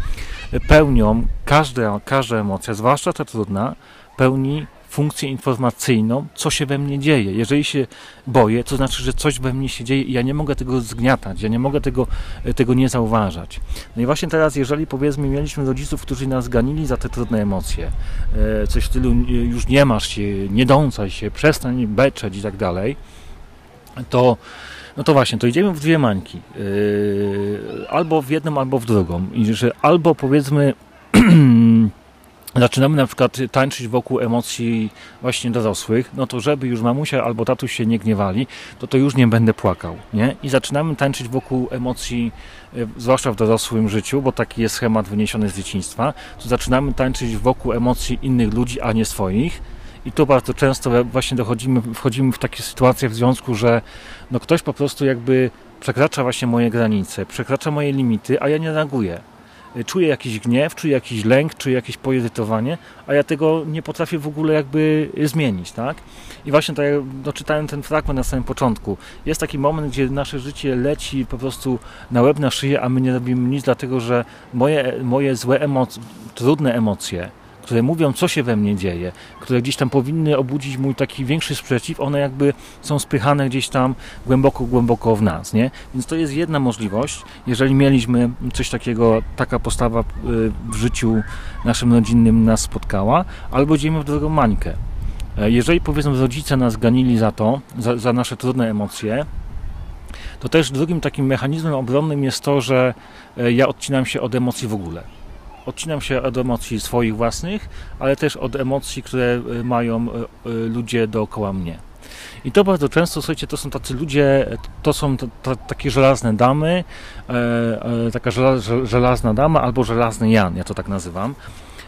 pełnią, każda, każda emocja, zwłaszcza ta trudna, pełni funkcję informacyjną, co się we mnie dzieje. Jeżeli się boję, to znaczy, że coś we mnie się dzieje i ja nie mogę tego zgniatać, ja nie mogę tego, tego nie zauważać. No i właśnie teraz, jeżeli powiedzmy, mieliśmy rodziców, którzy nas ganili za te trudne emocje, e, coś w stylu już nie masz się, nie dącaj się, przestań beczeć i tak dalej, to no to właśnie, to idziemy w dwie mańki. Yy, albo w jedną, albo w drugą. I że albo powiedzmy <clears throat> zaczynamy na przykład tańczyć wokół emocji właśnie dorosłych, no to żeby już mamusia albo tatuś się nie gniewali, to to już nie będę płakał, nie? I zaczynamy tańczyć wokół emocji, yy, zwłaszcza w dorosłym życiu, bo taki jest schemat wyniesiony z dzieciństwa, to zaczynamy tańczyć wokół emocji innych ludzi, a nie swoich, i tu bardzo często właśnie dochodzimy, wchodzimy w takie sytuacje w związku, że no ktoś po prostu jakby przekracza właśnie moje granice, przekracza moje limity, a ja nie reaguję. Czuję jakiś gniew, czuję jakiś lęk, czuję jakieś poirytowanie, a ja tego nie potrafię w ogóle jakby zmienić, tak? I właśnie tak jak doczytałem ten fragment na samym początku. Jest taki moment, gdzie nasze życie leci po prostu na łeb, na szyję, a my nie robimy nic, dlatego że moje, moje złe emocje, trudne emocje, które mówią, co się we mnie dzieje, które gdzieś tam powinny obudzić mój taki większy sprzeciw, one jakby są spychane gdzieś tam głęboko, głęboko w nas, nie? Więc to jest jedna możliwość, jeżeli mieliśmy coś takiego, taka postawa y, w życiu naszym rodzinnym nas spotkała, albo idziemy w drugą mańkę. E, jeżeli powiedzmy rodzice nas ganili za to, za, za nasze trudne emocje, to też drugim takim mechanizmem obronnym jest to, że e, ja odcinam się od emocji w ogóle odcinam się od emocji swoich własnych, ale też od emocji, które e, mają e, e, ludzie dookoła mnie. I to bardzo często, słuchajcie, to są tacy ludzie, to są to, to, takie żelazne damy, e, taka żelazna dama albo żelazny Jan, ja to tak nazywam.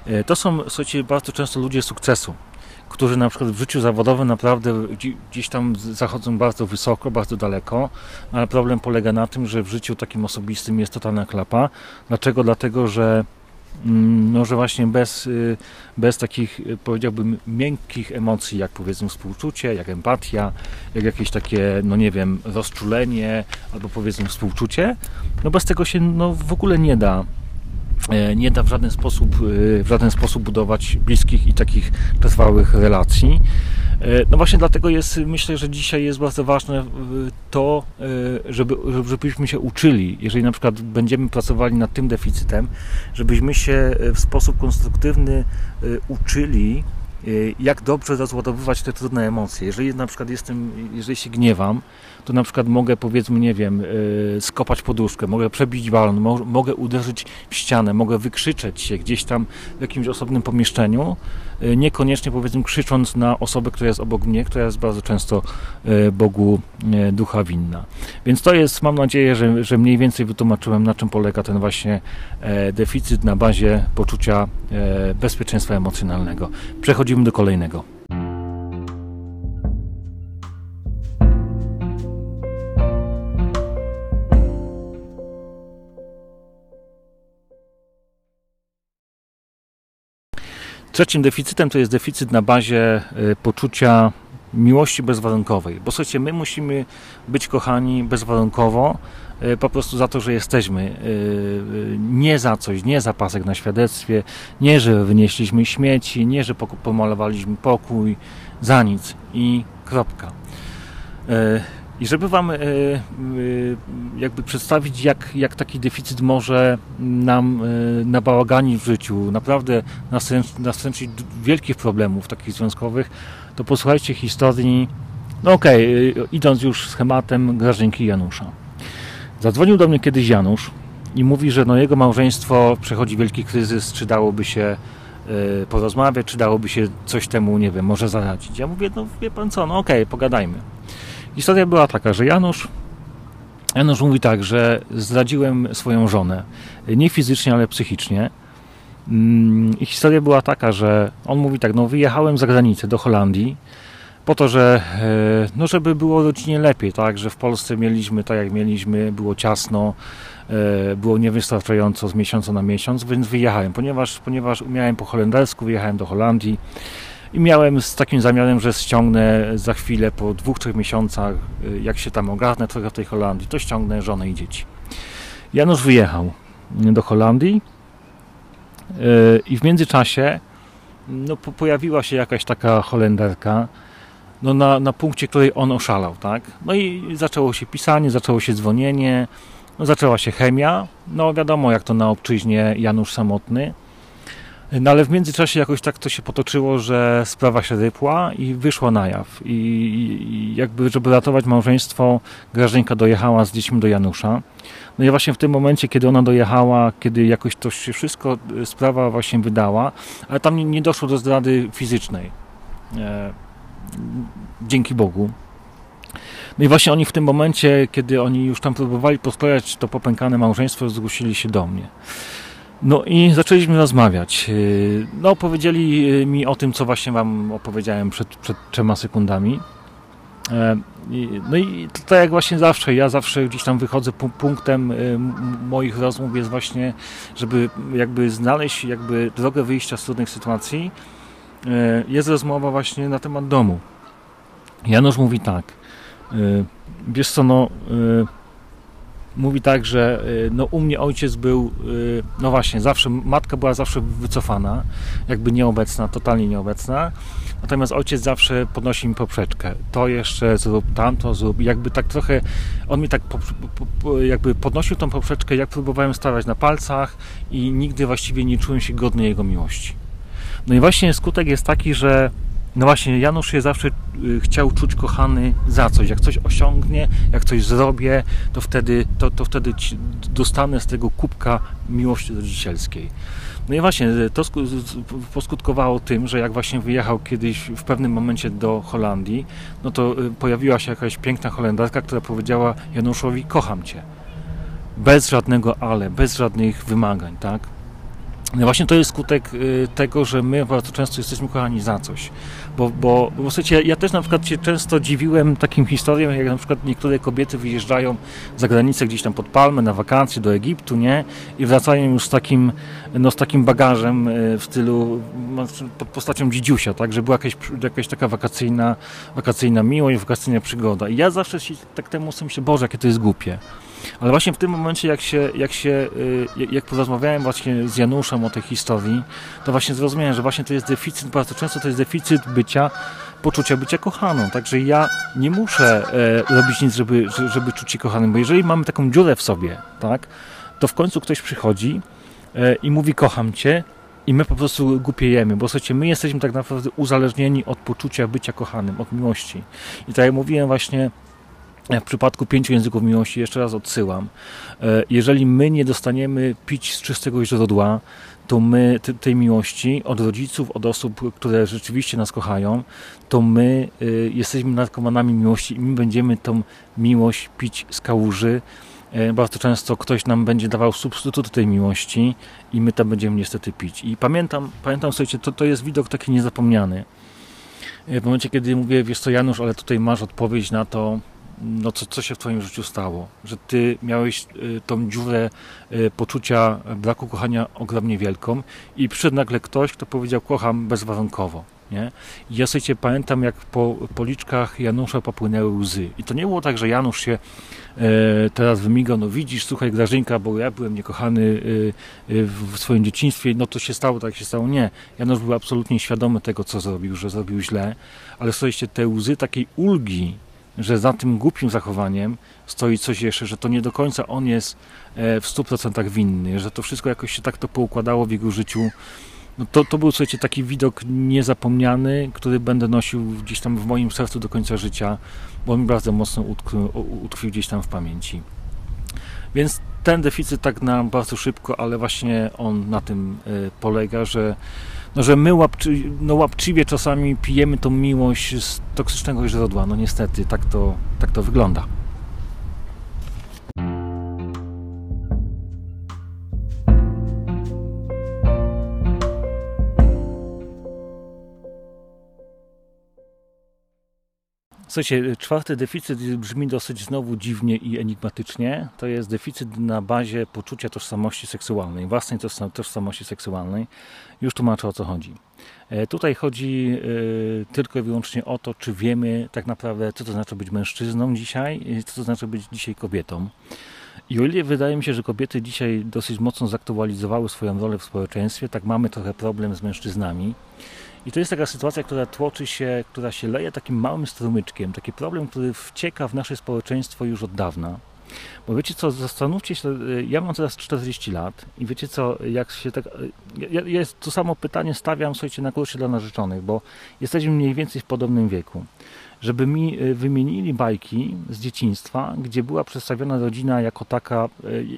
E, to są, słuchajcie, bardzo często ludzie sukcesu, którzy na przykład w życiu zawodowym naprawdę gdzieś tam zachodzą bardzo wysoko, bardzo daleko, ale problem polega na tym, że w życiu takim osobistym jest totalna klapa. Dlaczego? Dlatego, że no, że właśnie bez, y, bez takich, y, powiedziałbym, miękkich emocji, jak powiedzmy współczucie, jak empatia, jak jakieś takie, no nie wiem, rozczulenie, albo powiedzmy współczucie, no bez tego się no, w ogóle nie da nie da w żaden sposób, y, w żaden sposób budować bliskich i takich trwałych relacji. E, no właśnie dlatego jest, myślę, że dzisiaj jest bardzo ważne to, e, żeby, żebyśmy się uczyli, jeżeli na przykład będziemy pracowali nad tym deficytem, żebyśmy się e, w sposób konstruktywny uczyli, jak dobrze rozładowywać te trudne emocje. Jeżeli na przykład jestem, jeżeli się gniewam, to na przykład mogę powiedzmy, nie wiem, skopać poduszkę, mogę przebić balon, mogę uderzyć w ścianę, mogę wykrzyczeć się gdzieś tam w jakimś osobnym pomieszczeniu, E, niekoniecznie powiedzmy krzycząc na osobę, która jest obok mnie, która jest bardzo często e, Bogu e, ducha winna. Więc to jest, mam nadzieję, że, że mniej więcej wytłumaczyłem, na czym polega ten właśnie deficyt na bazie poczucia bezpieczeństwa emocjonalnego. Przechodzimy do kolejnego. Trzecim deficytem to jest deficyt na bazie y, poczucia miłości bezwarunkowej. Bo słuchajcie, my musimy być kochani bezwarunkowo, e, po prostu za to, że jesteśmy. Nie za coś, nie za pasek na świadectwie, nie, że wynieśliśmy śmieci, nie, że pomalowaliśmy pokój, za nic i kropka. I żeby Wam e, e, jakby przedstawić, jak, jak taki deficyt może nam e, nabałaganić w życiu, naprawdę nastręczyć wielkich problemów takich związkowych, to posłuchajcie historii, no okej, okay, idąc już schematem Grażynki Janusza. Zadzwonił do mnie kiedyś Janusz i mówi, że no jego małżeństwo przechodzi wielki kryzys, czy dałoby się porozmawiać, czy dałoby się coś temu, nie wiem, może zaradzić. Ja mówię, no wie pan co, no okej, okay, pogadajmy. Historia była taka, że Janusz Janusz mówi tak, że zdradziłem swoją żonę. Nie fizycznie, ale psychicznie. Mm, I historia była taka, że on mówi tak, no wyjechałem za granicę do Holandii po to, że e, no żeby było rodzinie lepiej, tak, że w Polsce mieliśmy tak jak mieliśmy, było ciasno, e, było niewystarczająco z miesiąca na miesiąc, więc wyjechałem, ponieważ, ponieważ umiałem po holendersku, wyjechałem do Holandii i miałem z takim zamiarem, że ściągnę za chwilę, po dwóch, trzech miesiącach, y, jak się tam ogarnę trochę w tej Holandii, to ściągnę żonę i dzieci. Janusz wyjechał do Holandii y, i w międzyczasie no, pojawiła się jakaś taka Holenderka, no, na, na punkcie, której on oszalał, tak? No i zaczęło się pisanie, zaczęło się dzwonienie, no, zaczęła się chemia, no wiadomo jak to na obczyźnie Janusz samotny, no ale w międzyczasie jakoś tak to się potoczyło, że sprawa się rypła i wyszła na jaw. I, jakby, żeby ratować małżeństwo, Grażynka dojechała z dziećmi do Janusza. No i właśnie w tym momencie, kiedy ona dojechała, kiedy jakoś to się wszystko, y, sprawa właśnie wydała, ale tam nie, doszło do zdrady fizycznej. E, dzięki Bogu. No i właśnie oni w tym momencie, kiedy oni już tam próbowali posklejać to popękane małżeństwo, zgłosili się do mnie. No i zaczęliśmy rozmawiać. Y, no, powiedzieli y, mi o tym, co właśnie Wam opowiedziałem przed, przed trzema sekundami. E, no i tak jak właśnie zawsze, ja zawsze gdzieś tam wychodzę, punktem y, moich rozmów jest właśnie, żeby jakby znaleźć jakby drogę wyjścia z trudnych sytuacji. E, jest rozmowa właśnie na temat domu. Janusz mówi tak, wiesz co, no mówi tak, że y, no, u mnie ojciec był, y, no właśnie, zawsze, matka była zawsze wycofana, jakby nieobecna, totalnie nieobecna, natomiast ojciec zawsze podnosi mi poprzeczkę. To jeszcze zrób, tamto zrób. Jakby tak trochę, on mi tak po, po, jakby podnosił tą poprzeczkę, jak próbowałem stawać na palcach i nigdy właściwie nie czułem się godny jego miłości. No i właśnie skutek jest taki, że no właśnie, Janusz się zawsze y, chciał czuć kochany za coś. Jak coś osiągnie, jak coś zrobię, to wtedy, to, to wtedy dostanę z tego kubka miłości rodzicielskiej. No i właśnie, y, to poskutkowało tym, że jak właśnie wyjechał kiedyś w pewnym momencie do Holandii, no to y, pojawiła się jakaś piękna Holendarka, która powiedziała Januszowi, kocham Cię. Bez żadnego ale, bez żadnych wymagań, tak? No właśnie to jest skutek tego, że my bardzo często jesteśmy kochani za coś. Bo, bo, bo słuchajcie, ja też na przykład się często dziwiłem takim historiom, jak na przykład niektóre kobiety wyjeżdżają za granicę gdzieś tam pod Palmę na wakacje do Egiptu, nie? I wracają już z takim, no, z takim bagażem y, w stylu pod postacią dzidziusia, tak? Że była jakaś, jakaś taka wakacyjna, wakacyjna miłość, wakacyjna przygoda. I ja zawsze się tak temu myślę, Boże, jakie to jest głupie. Ale właśnie w tym momencie, jak się, jak się, y, jak porozmawiałem właśnie z Januszem o tej historii, to właśnie zrozumiałem, że właśnie to jest deficyt, bardzo często to jest deficyt bycia, poczucia bycia kochaną. Także ja nie muszę e, robić nic, żeby, żeby czuć się kochanym, bo jeżeli mamy taką dziurę w sobie, tak, to w końcu ktoś przychodzi e, i mówi kocham cię, i my po prostu głupiejemy, bo słuchajcie, my jesteśmy tak naprawdę uzależnieni od poczucia bycia kochanym, od miłości. I tak jak mówiłem właśnie w przypadku pięciu języków miłości, jeszcze raz odsyłam, e, jeżeli my nie dostaniemy pić z czystego źródła, to my tej miłości od rodziców, od osób, które rzeczywiście nas kochają, to my e, jesteśmy narkomanami miłości i my będziemy tą miłość pić z kałuży. E, bardzo często ktoś nam będzie dawał substytut tej miłości i my tam będziemy niestety pić. I pamiętam, pamiętam słuchajcie, to, to jest widok taki niezapomniany. W momencie, kiedy mówię, wiesz co Janusz, ale tutaj masz odpowiedź na to, no co, co się w Twoim życiu stało? Że Ty miałeś y, tą dziurę y, poczucia braku kochania ogromnie wielką i przyszedł nagle ktoś, kto powiedział kocham bezwarunkowo. Nie? I ja sobie pamiętam, jak po policzkach Janusza popłynęły łzy. I to nie było tak, że Janusz się e, teraz wymigał, no widzisz, słuchaj Grażynka, bo ja byłem niekochany e, e, w swoim dzieciństwie, no to się stało, tak się stało. Nie. Janusz był absolutnie świadomy tego, co zrobił, że zrobił źle, ale słuchajcie, te łzy takiej ulgi, że za tym głupim zachowaniem stoi coś jeszcze, że to nie do końca on jest e, w 100% winny, że to wszystko jakoś się tak to poukładało w jego życiu. No to, to był, słuchajcie, taki widok niezapomniany, który będę nosił gdzieś tam w moim sercu do końca życia, bo on mi bardzo mocno utkwił, utkwił gdzieś tam w pamięci. Więc ten deficyt tak na bardzo szybko, ale właśnie on na tym e, polega, że no, że my łapczy, no, łapczywie czasami pijemy tą miłość z toksycznego źródła. No niestety, tak to, tak to wygląda. Słuchajcie, czwarty deficyt brzmi dosyć znowu dziwnie i enigmatycznie. To jest deficyt na bazie poczucia tożsamości seksualnej, własnej tożsamości seksualnej. Już tłumaczę o co chodzi. E, tutaj chodzi e, tylko i wyłącznie o to, czy wiemy tak naprawdę, co to znaczy być mężczyzną dzisiaj, co to znaczy być dzisiaj kobietą. I o ile wydaje mi się, że kobiety dzisiaj dosyć mocno zaktualizowały swoją rolę w społeczeństwie, tak mamy trochę problem z mężczyznami. I to jest taka sytuacja, która tłoczy się, która się leje takim małym strumyczkiem, taki problem, który wcieka w nasze społeczeństwo już od dawna. Bo wiecie co, zastanówcie się, e, ja mam teraz 40 lat i wiecie co, jak się tak, e, ja, ja to samo pytanie stawiam, słuchajcie, na kursie dla narzeczonych, bo jesteśmy mniej więcej w podobnym wieku. Żeby mi e, wymienili bajki z dzieciństwa, gdzie była przedstawiona rodzina jako taka,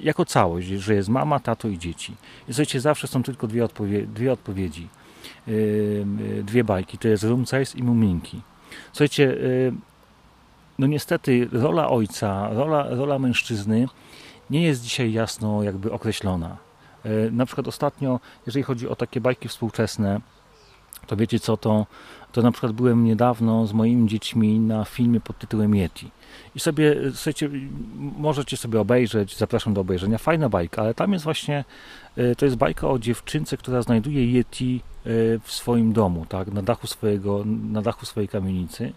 jako całość, że jest mama, tato i dzieci. I słuchajcie, zawsze są tylko dwie, odpowie dwie odpowiedzi dwie bajki, to jest Rumcajs i Muminki. Słuchajcie, no niestety rola ojca, rola, rola mężczyzny nie jest dzisiaj jasno jakby określona. Na przykład ostatnio, jeżeli chodzi o takie bajki współczesne, to wiecie co, to, to na przykład byłem niedawno z moimi dziećmi na filmie pod tytułem Yeti. I sobie, słuchajcie, możecie sobie obejrzeć, zapraszam do obejrzenia. Fajna bajka, ale tam jest właśnie, to jest bajka o dziewczynce, która znajduje Yeti w swoim domu, tak, na dachu, swojego, na dachu swojej kamienicy.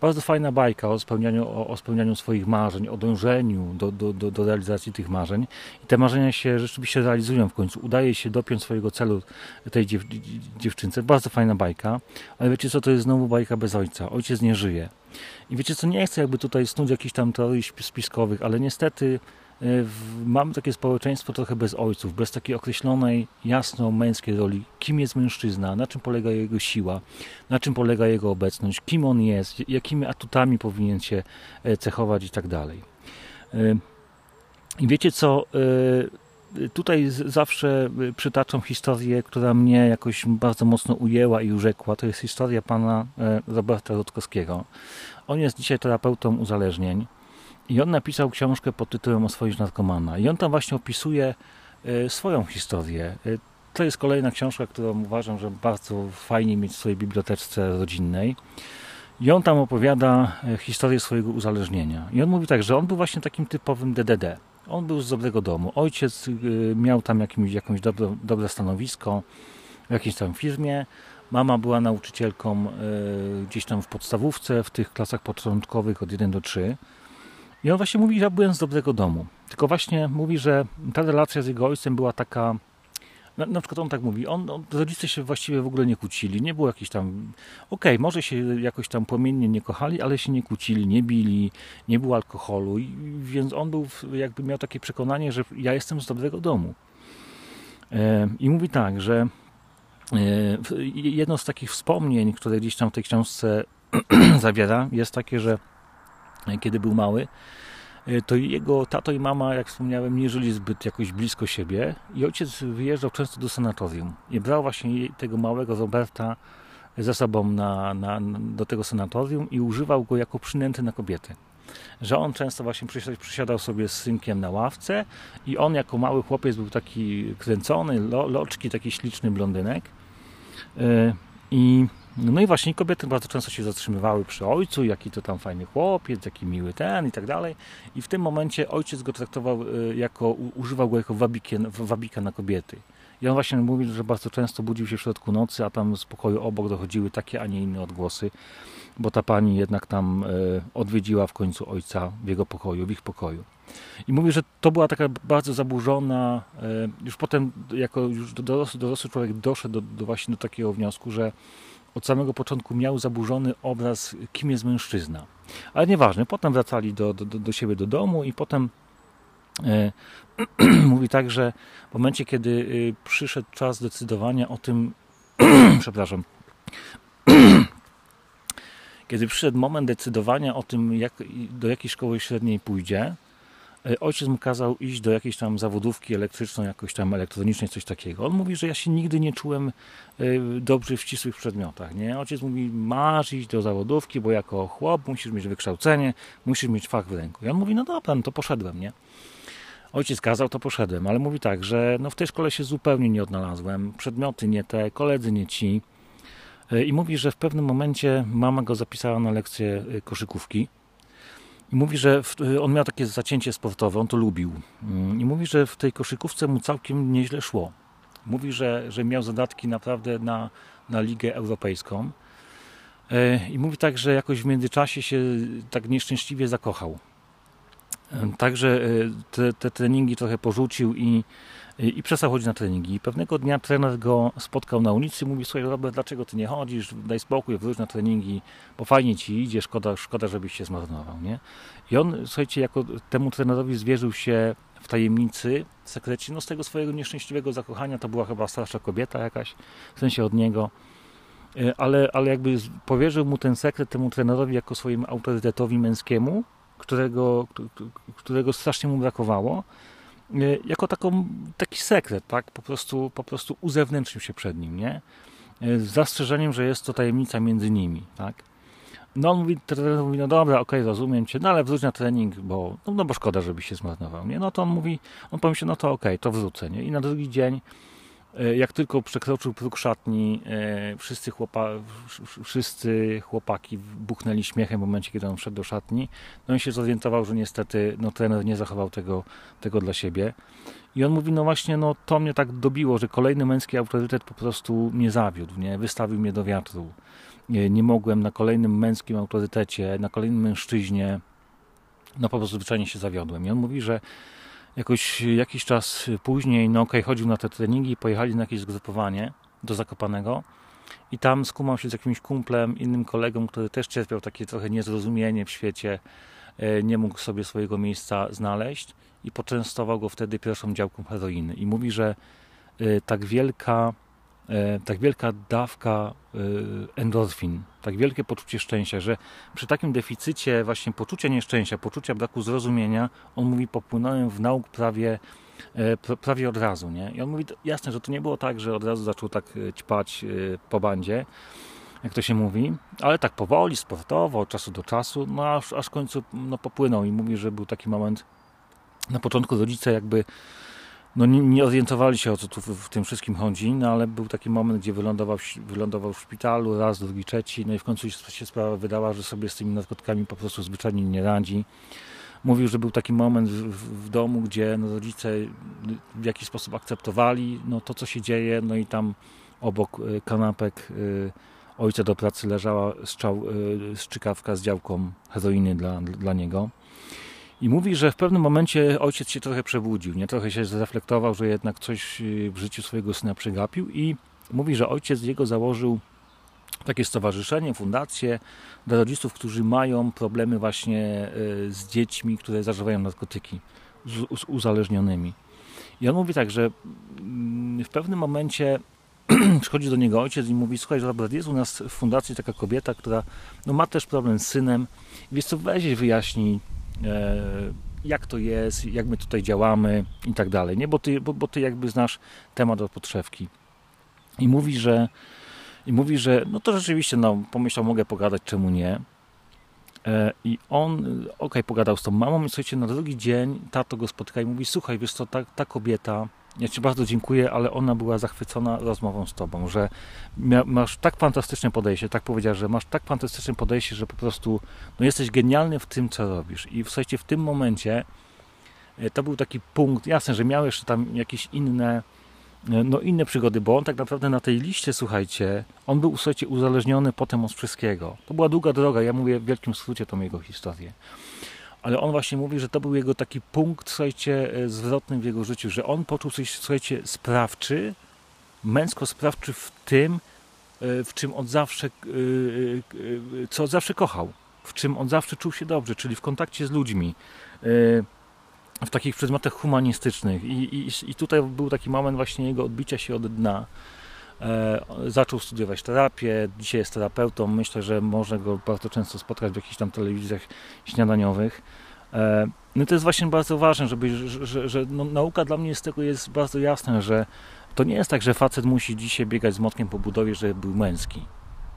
Bardzo fajna bajka o spełnianiu, o, o spełnianiu swoich marzeń, o dążeniu do, do, do, do, realizacji tych marzeń. I te marzenia się rzeczywiście realizują w końcu. Udaje się dopiąć swojego celu tej dziew, dziewczynce. Bardzo fajna bajka, ale wiecie co, to jest znowu bajka bez ojca. Ojciec nie żyje. I wiecie co, nie chcę jakby tutaj snuć jakichś tam teorii spiskowych, ale niestety mamy takie społeczeństwo trochę bez ojców, bez takiej określonej, jasno męskiej roli. Kim jest mężczyzna, na czym polega jego siła, na czym polega jego obecność, kim on jest, jakimi atutami powinien się e, cechować i tak dalej. E, I wiecie co, tutaj zawsze przytaczam historię, która mnie jakoś bardzo mocno ujęła i urzekła. To jest historia pana Roberta Rutkowskiego. On jest dzisiaj terapeutą uzależnień. I on napisał książkę pod tytułem Oswoić narkomana. I on tam właśnie opisuje e, swoją historię. E, to jest kolejna książka, którą uważam, że bardzo fajnie mieć w swojej biblioteczce rodzinnej. I on tam opowiada e, historię swojego uzależnienia. I on mówi tak, że on był właśnie takim typowym DDD. On był z dobrego domu. Ojciec miał tam jakimś, jakąś dobro, dobre stanowisko w jakiejś tam firmie. Mama była nauczycielką gdzieś tam w podstawówce, w tych klasach początkowych od 1 do 3. I on właśnie mówi, że byłem z dobrego domu. Tylko właśnie mówi, że ta relacja z jego ojcem była taka. Na, na przykład on tak mówi, on, on, rodzice się właściwie w ogóle nie kłócili, nie było jakiś tam, okej, okay, może się jakoś tam płomiennie nie kochali, ale się nie kłócili, nie bili, nie było alkoholu, i, więc on był, jakby miał takie przekonanie, że ja jestem z dobrego domu. E, I mówi tak, że e, jedno z takich wspomnień, które gdzieś tam w tej książce <clears throat> zawiera, jest takie, że kiedy był mały, e, to jego tato i mama, jak wspomniałem, nie żyli zbyt jakoś blisko siebie i ojciec wyjeżdżał często do sanatorium i brał właśnie tego małego Roberta ze sobą na, na, do tego sanatorium i używał go jako przynęty na kobiety. Że on często właśnie przysiadał sobie z synkiem na ławce i on jako mały chłopiec był taki kręcony, lo, loczki, taki śliczny blondynek e, i no i właśnie kobiety bardzo często się zatrzymywały przy ojcu, jaki to tam fajny chłopiec, jaki miły ten i tak dalej. I w tym momencie ojciec go traktował y, jako, używał go jako wabika na kobiety. I on właśnie mówi, że bardzo często budził się w środku nocy, a tam z pokoju obok dochodziły takie, a nie inne odgłosy, bo ta pani jednak tam e, odwiedziła w końcu ojca w jego pokoju, w ich pokoju. I mówi, że to była taka bardzo zaburzona, e, już potem jako już dorosły, dorosły człowiek doszedł do, do właśnie do takiego wniosku, że od samego początku miał zaburzony obraz, kim jest mężczyzna. Ale nieważne, potem wracali do, do, do siebie do domu i potem e, <clears throat> mówi tak, że w momencie, kiedy y, przyszedł czas decydowania o tym, <clears throat> przepraszam, <clears throat> kiedy przyszedł moment decydowania o tym, jak, do jakiej szkoły średniej pójdzie, ojciec mu kazał iść do jakiejś tam zawodówki elektrycznej, jakoś tam elektronicznej, coś takiego. On mówi, że ja się nigdy nie czułem e, dobrze w ścisłych przedmiotach. Nie? Ojciec mówi, masz iść do zawodówki, bo jako chłop musisz mieć wykształcenie, musisz mieć fach w ręku. I on mówi, no dobra, no to poszedłem, nie? Ojciec kazał, to poszedłem, ale mówi tak, że no w tej szkole się zupełnie nie odnalazłem, przedmioty nie te, koledzy nie ci. E, I mówi, że w pewnym momencie mama go zapisała na lekcję koszykówki i mówi, że on miał takie zacięcie sportowe, on to lubił. Mm, I mówi, że w tej koszykówce mu całkiem nieźle szło. Mówi, że, że miał zadatki naprawdę na, na Ligę Europejską. E, I mówi tak, że jakoś w międzyczasie się tak nieszczęśliwie zakochał. E, także e, te, te treningi trochę porzucił i, i przestał chodzić na treningi. I pewnego dnia trener go spotkał na ulicy i mówi, słuchaj Robert, dlaczego ty nie chodzisz, daj spokój, wróć na treningi, bo fajnie ci idzie, szkoda, szkoda żebyś się zmarnował. Nie? I on, słuchajcie, jako temu trenerowi zwierzył się w tajemnicy, w sekrecie, no z tego swojego nieszczęśliwego zakochania, to była chyba starsza kobieta jakaś, w sensie od niego, e, ale, ale jakby powierzył mu ten sekret temu trenerowi jako swojemu autorytetowi męskiemu, którego, którego strasznie mu brakowało, jako taką, taki sekret, tak? Po prostu, po prostu uzewnętrznił się przed nim, nie? E, z zastrzeżeniem, że jest to tajemnica między nimi, tak? No on mówi, mówi, no dobra, okej, okay, rozumiem cię, no ale wróć na trening, bo, no, no bo szkoda, żebyś się zmarnował, nie? No to on mówi, on pomyślał, no to okej, okay, to wrócę, nie? I na drugi dzień jak tylko przekroczył próg szatni, e, wszyscy, chłopa, wszyscy chłopaki buchnęli śmiechem w momencie, kiedy on wszedł do szatni. No i się zorientował, że niestety no, trener nie zachował tego, tego dla siebie. I on mówi, no właśnie, no to mnie tak dobiło, że kolejny męski autorytet po prostu mnie zawiódł, nie? wystawił mnie do wiatru. Nie, nie mogłem na kolejnym męskim autorytecie, na kolejnym mężczyźnie, no po prostu zwyczajnie się zawiodłem. I on mówi, że jakoś jakiś czas później, no okej, okay, chodził na te treningi pojechali na jakieś zgrupowanie do Zakopanego i tam skumał się z jakimś kumplem, innym kolegą, który też cierpiał takie trochę niezrozumienie w świecie, e, nie mógł sobie swojego miejsca znaleźć i poczęstował go wtedy pierwszą działką heroiny. I mówi, że e, tak wielka tak wielka dawka e, endorfin, tak wielkie poczucie szczęścia, że przy takim deficycie właśnie poczucia nieszczęścia, poczucia braku zrozumienia, on mówi, popłynąłem w nauk prawie, e, prawie od razu. Nie? I on mówi, jasne, że to nie było tak, że od razu zaczął tak ćpać po bandzie, jak to się mówi, ale tak powoli, sportowo, od czasu do czasu, no aż, aż w końcu no, popłynął i mówi, że był taki moment, na początku rodzice jakby no nie, nie orientowali się o co tu w, tym wszystkim chodzi, no ale był taki moment, gdzie wylądował, wylądował w szpitalu, raz, drugi, trzeci, no i w końcu się sprawa wydała, że sobie z tymi narkotykami po prostu zwyczajnie nie radzi. Mówił, że był taki moment w, w, domu, gdzie no, rodzice w jakiś sposób akceptowali no, to, co się dzieje, no i tam obok y, kanapek y, ojca do pracy leżała strzał, y, strzykawka z działką heroiny dla, dla niego. I mówi, że w pewnym momencie ojciec się trochę przebudził, nie trochę się zreflektował, że jednak coś y, w życiu swojego syna przegapił i mówi, że ojciec jego założył takie stowarzyszenie, fundację dla rodziców, którzy mają problemy właśnie y, z dziećmi, które zażywają narkotyki, z, uzależnionymi. I on mówi tak, że mm, w pewnym momencie <clears throat> przychodzi do niego ojciec i mówi, słuchaj, Robert, jest u nas w fundacji taka kobieta, która no, ma też problem z synem. Wiesz co, weź wyjaśnij jak to jest, jak my tutaj działamy i tak dalej, nie? Bo ty, bo, bo ty jakby znasz temat od podszewki. I mówi, że i mówi, że no to rzeczywiście, no pomyślał, mogę pogadać, czemu nie. E, I on, ok, pogadał z tą mamą i słuchajcie, na drugi dzień tato go spotyka i mówi, słuchaj, wiesz co, ta, ta kobieta ja Ci bardzo dziękuję, ale ona była zachwycona rozmową z Tobą, że masz tak fantastyczne podejście, tak powiedziała, że masz tak fantastyczne podejście, że po prostu no, jesteś genialny w tym, co robisz. I w zasadzie w tym momencie e, to był taki punkt, jasne, że miał jeszcze tam jakieś inne no inne przygody, bo on tak naprawdę na tej liście, słuchajcie, on był, słuchajcie, uzależniony potem od wszystkiego. To była długa droga, ja mówię w wielkim skrócie tą jego historię. Ale on właśnie mówi, że to był jego taki punkt, słuchajcie, e, zwrotny w jego życiu, że on poczuł coś, słuchajcie, sprawczy, męsko sprawczy w tym, w czym on zawsze, co zawsze kochał, w czym on zawsze czuł się dobrze, czyli w kontakcie z ludźmi, w takich przedmiotach humanistycznych. I, i, I tutaj był taki moment właśnie jego odbicia się od dna. E, zaczął studiować terapię, dzisiaj jest terapeutą. Myślę, że można go bardzo często spotkać w jakichś tam telewizjach śniadaniowych. E, no to jest właśnie bardzo ważne, żeby, że, że, no, nauka dla mnie z tego jest bardzo jasna, że to nie jest tak, że facet musi dzisiaj biegać z motkiem po budowie, żeby był męski.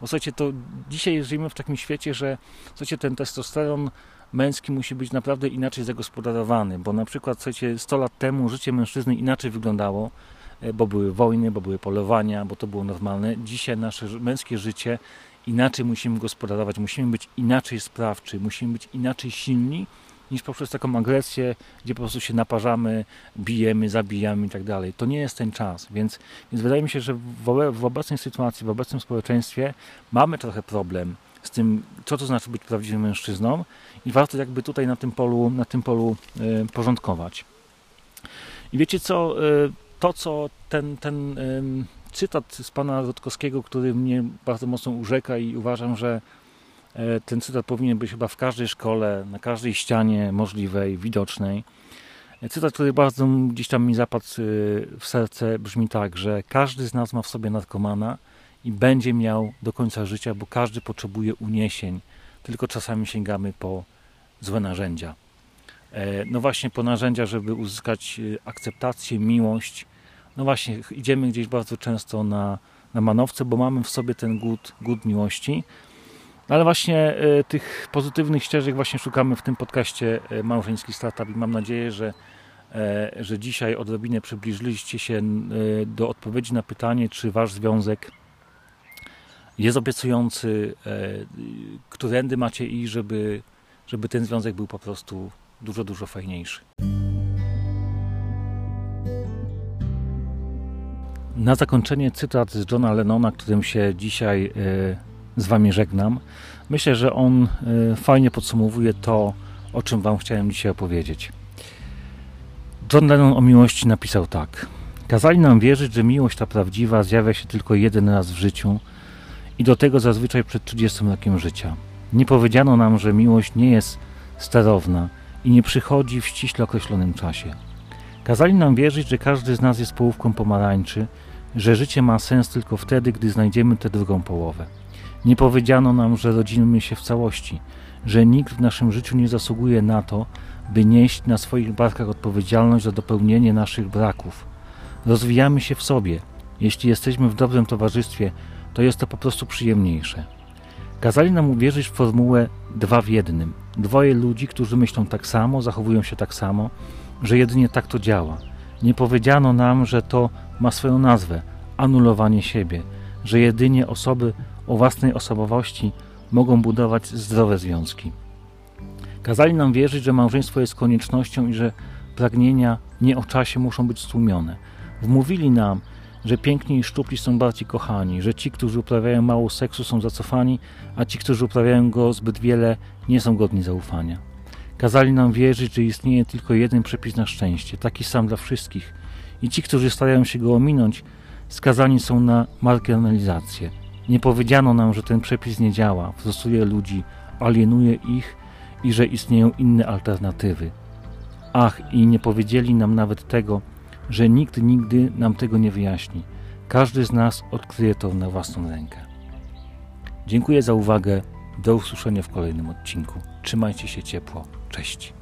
Bo słuchajcie, to dzisiaj żyjemy w takim świecie, że słuchajcie, ten testosteron męski musi być naprawdę inaczej zagospodarowany, bo na przykład, słuchajcie, 100 lat temu życie mężczyzny inaczej wyglądało, bo były wojny, bo były polowania, bo to było normalne. Dzisiaj nasze męskie życie inaczej musimy gospodarować, musimy być inaczej sprawczy, musimy być inaczej silni, niż poprzez taką agresję, gdzie po prostu się naparzamy, bijemy, zabijamy i tak dalej. To nie jest ten czas, więc, więc wydaje mi się, że w, w obecnej sytuacji, w obecnym społeczeństwie mamy trochę problem z tym, co to znaczy być prawdziwym mężczyzną i warto jakby tutaj na tym polu, na tym polu y, porządkować. I wiecie co, y, to co ten, ten cytat z pana Rutkowskiego, który mnie bardzo mocno urzeka i uważam, że E, ten cytat powinien być chyba w każdej szkole, na każdej ścianie możliwej, widocznej. E, cytat, który bardzo gdzieś tam mi zapadł e, w serce, brzmi tak, że każdy z nas ma w sobie narkomana i będzie miał do końca życia, bo każdy potrzebuje uniesień, tylko czasami sięgamy po złe narzędzia. No właśnie po narzędzia, żeby uzyskać akceptację, miłość. No właśnie, idziemy gdzieś bardzo często na, na manowce, bo mamy w sobie ten głód, głód miłości, no ale właśnie y, tych pozytywnych ścieżek właśnie szukamy w tym podcaście Małżeński Startup i mam nadzieję, że, że dzisiaj odrobinę przybliżyliście się do odpowiedzi na pytanie, czy Wasz związek jest obiecujący, którędy macie i żeby, żeby ten związek był po prostu dużo, dużo fajniejszy. Na zakończenie cytat z Johna Lennona, którym się dzisiaj z Wami żegnam. Myślę, że on y, fajnie podsumowuje to, o czym Wam chciałem dzisiaj opowiedzieć. John Lennon o miłości napisał tak. Kazali nam wierzyć, że miłość ta prawdziwa zjawia się tylko jeden raz w życiu i do tego zazwyczaj przed 30 rokiem życia. Nie powiedziano nam, że miłość nie jest sterowna i nie przychodzi w ściśle określonym czasie. Kazali nam wierzyć, że każdy z nas jest połówką pomarańczy, że życie ma sens tylko wtedy, gdy znajdziemy tę drugą połowę. Nie powiedziano nam, że rodzimy się w całości, że nikt w naszym życiu nie zasługuje na to, by nieść na swoich barkach odpowiedzialność za dopełnienie naszych braków. Rozwijamy się w sobie. Jeśli jesteśmy w dobrym towarzystwie, to jest to po prostu przyjemniejsze. Kazali nam uwierzyć w formułę dwa w jednym. Dwoje ludzi, którzy myślą tak samo, zachowują się tak samo, że jedynie tak to działa. Nie powiedziano nam, że to ma swoją nazwę anulowanie siebie, że jedynie osoby o własnej osobowości mogą budować zdrowe związki. Kazali nam wierzyć, że małżeństwo jest koniecznością i że pragnienia nie o czasie muszą być stłumione. Wmówili nam, że piękni i szczupli są bardziej kochani, że ci, którzy uprawiają mało seksu, są zacofani, a ci, którzy uprawiają go zbyt wiele, nie są godni zaufania. Kazali nam wierzyć, że istnieje tylko jeden przepis na szczęście, taki sam dla wszystkich, i ci, którzy starają się go ominąć, skazani są na marginalizację. Nie powiedziano nam, że ten przepis nie działa, wzostuje ludzi, alienuje ich i że istnieją inne alternatywy. Ach, i nie powiedzieli nam nawet tego, że nikt nigdy nam tego nie wyjaśni. Każdy z nas odkryje to na własną rękę. Dziękuję za uwagę. Do usłyszenia w kolejnym odcinku. Trzymajcie się ciepło. Cześć.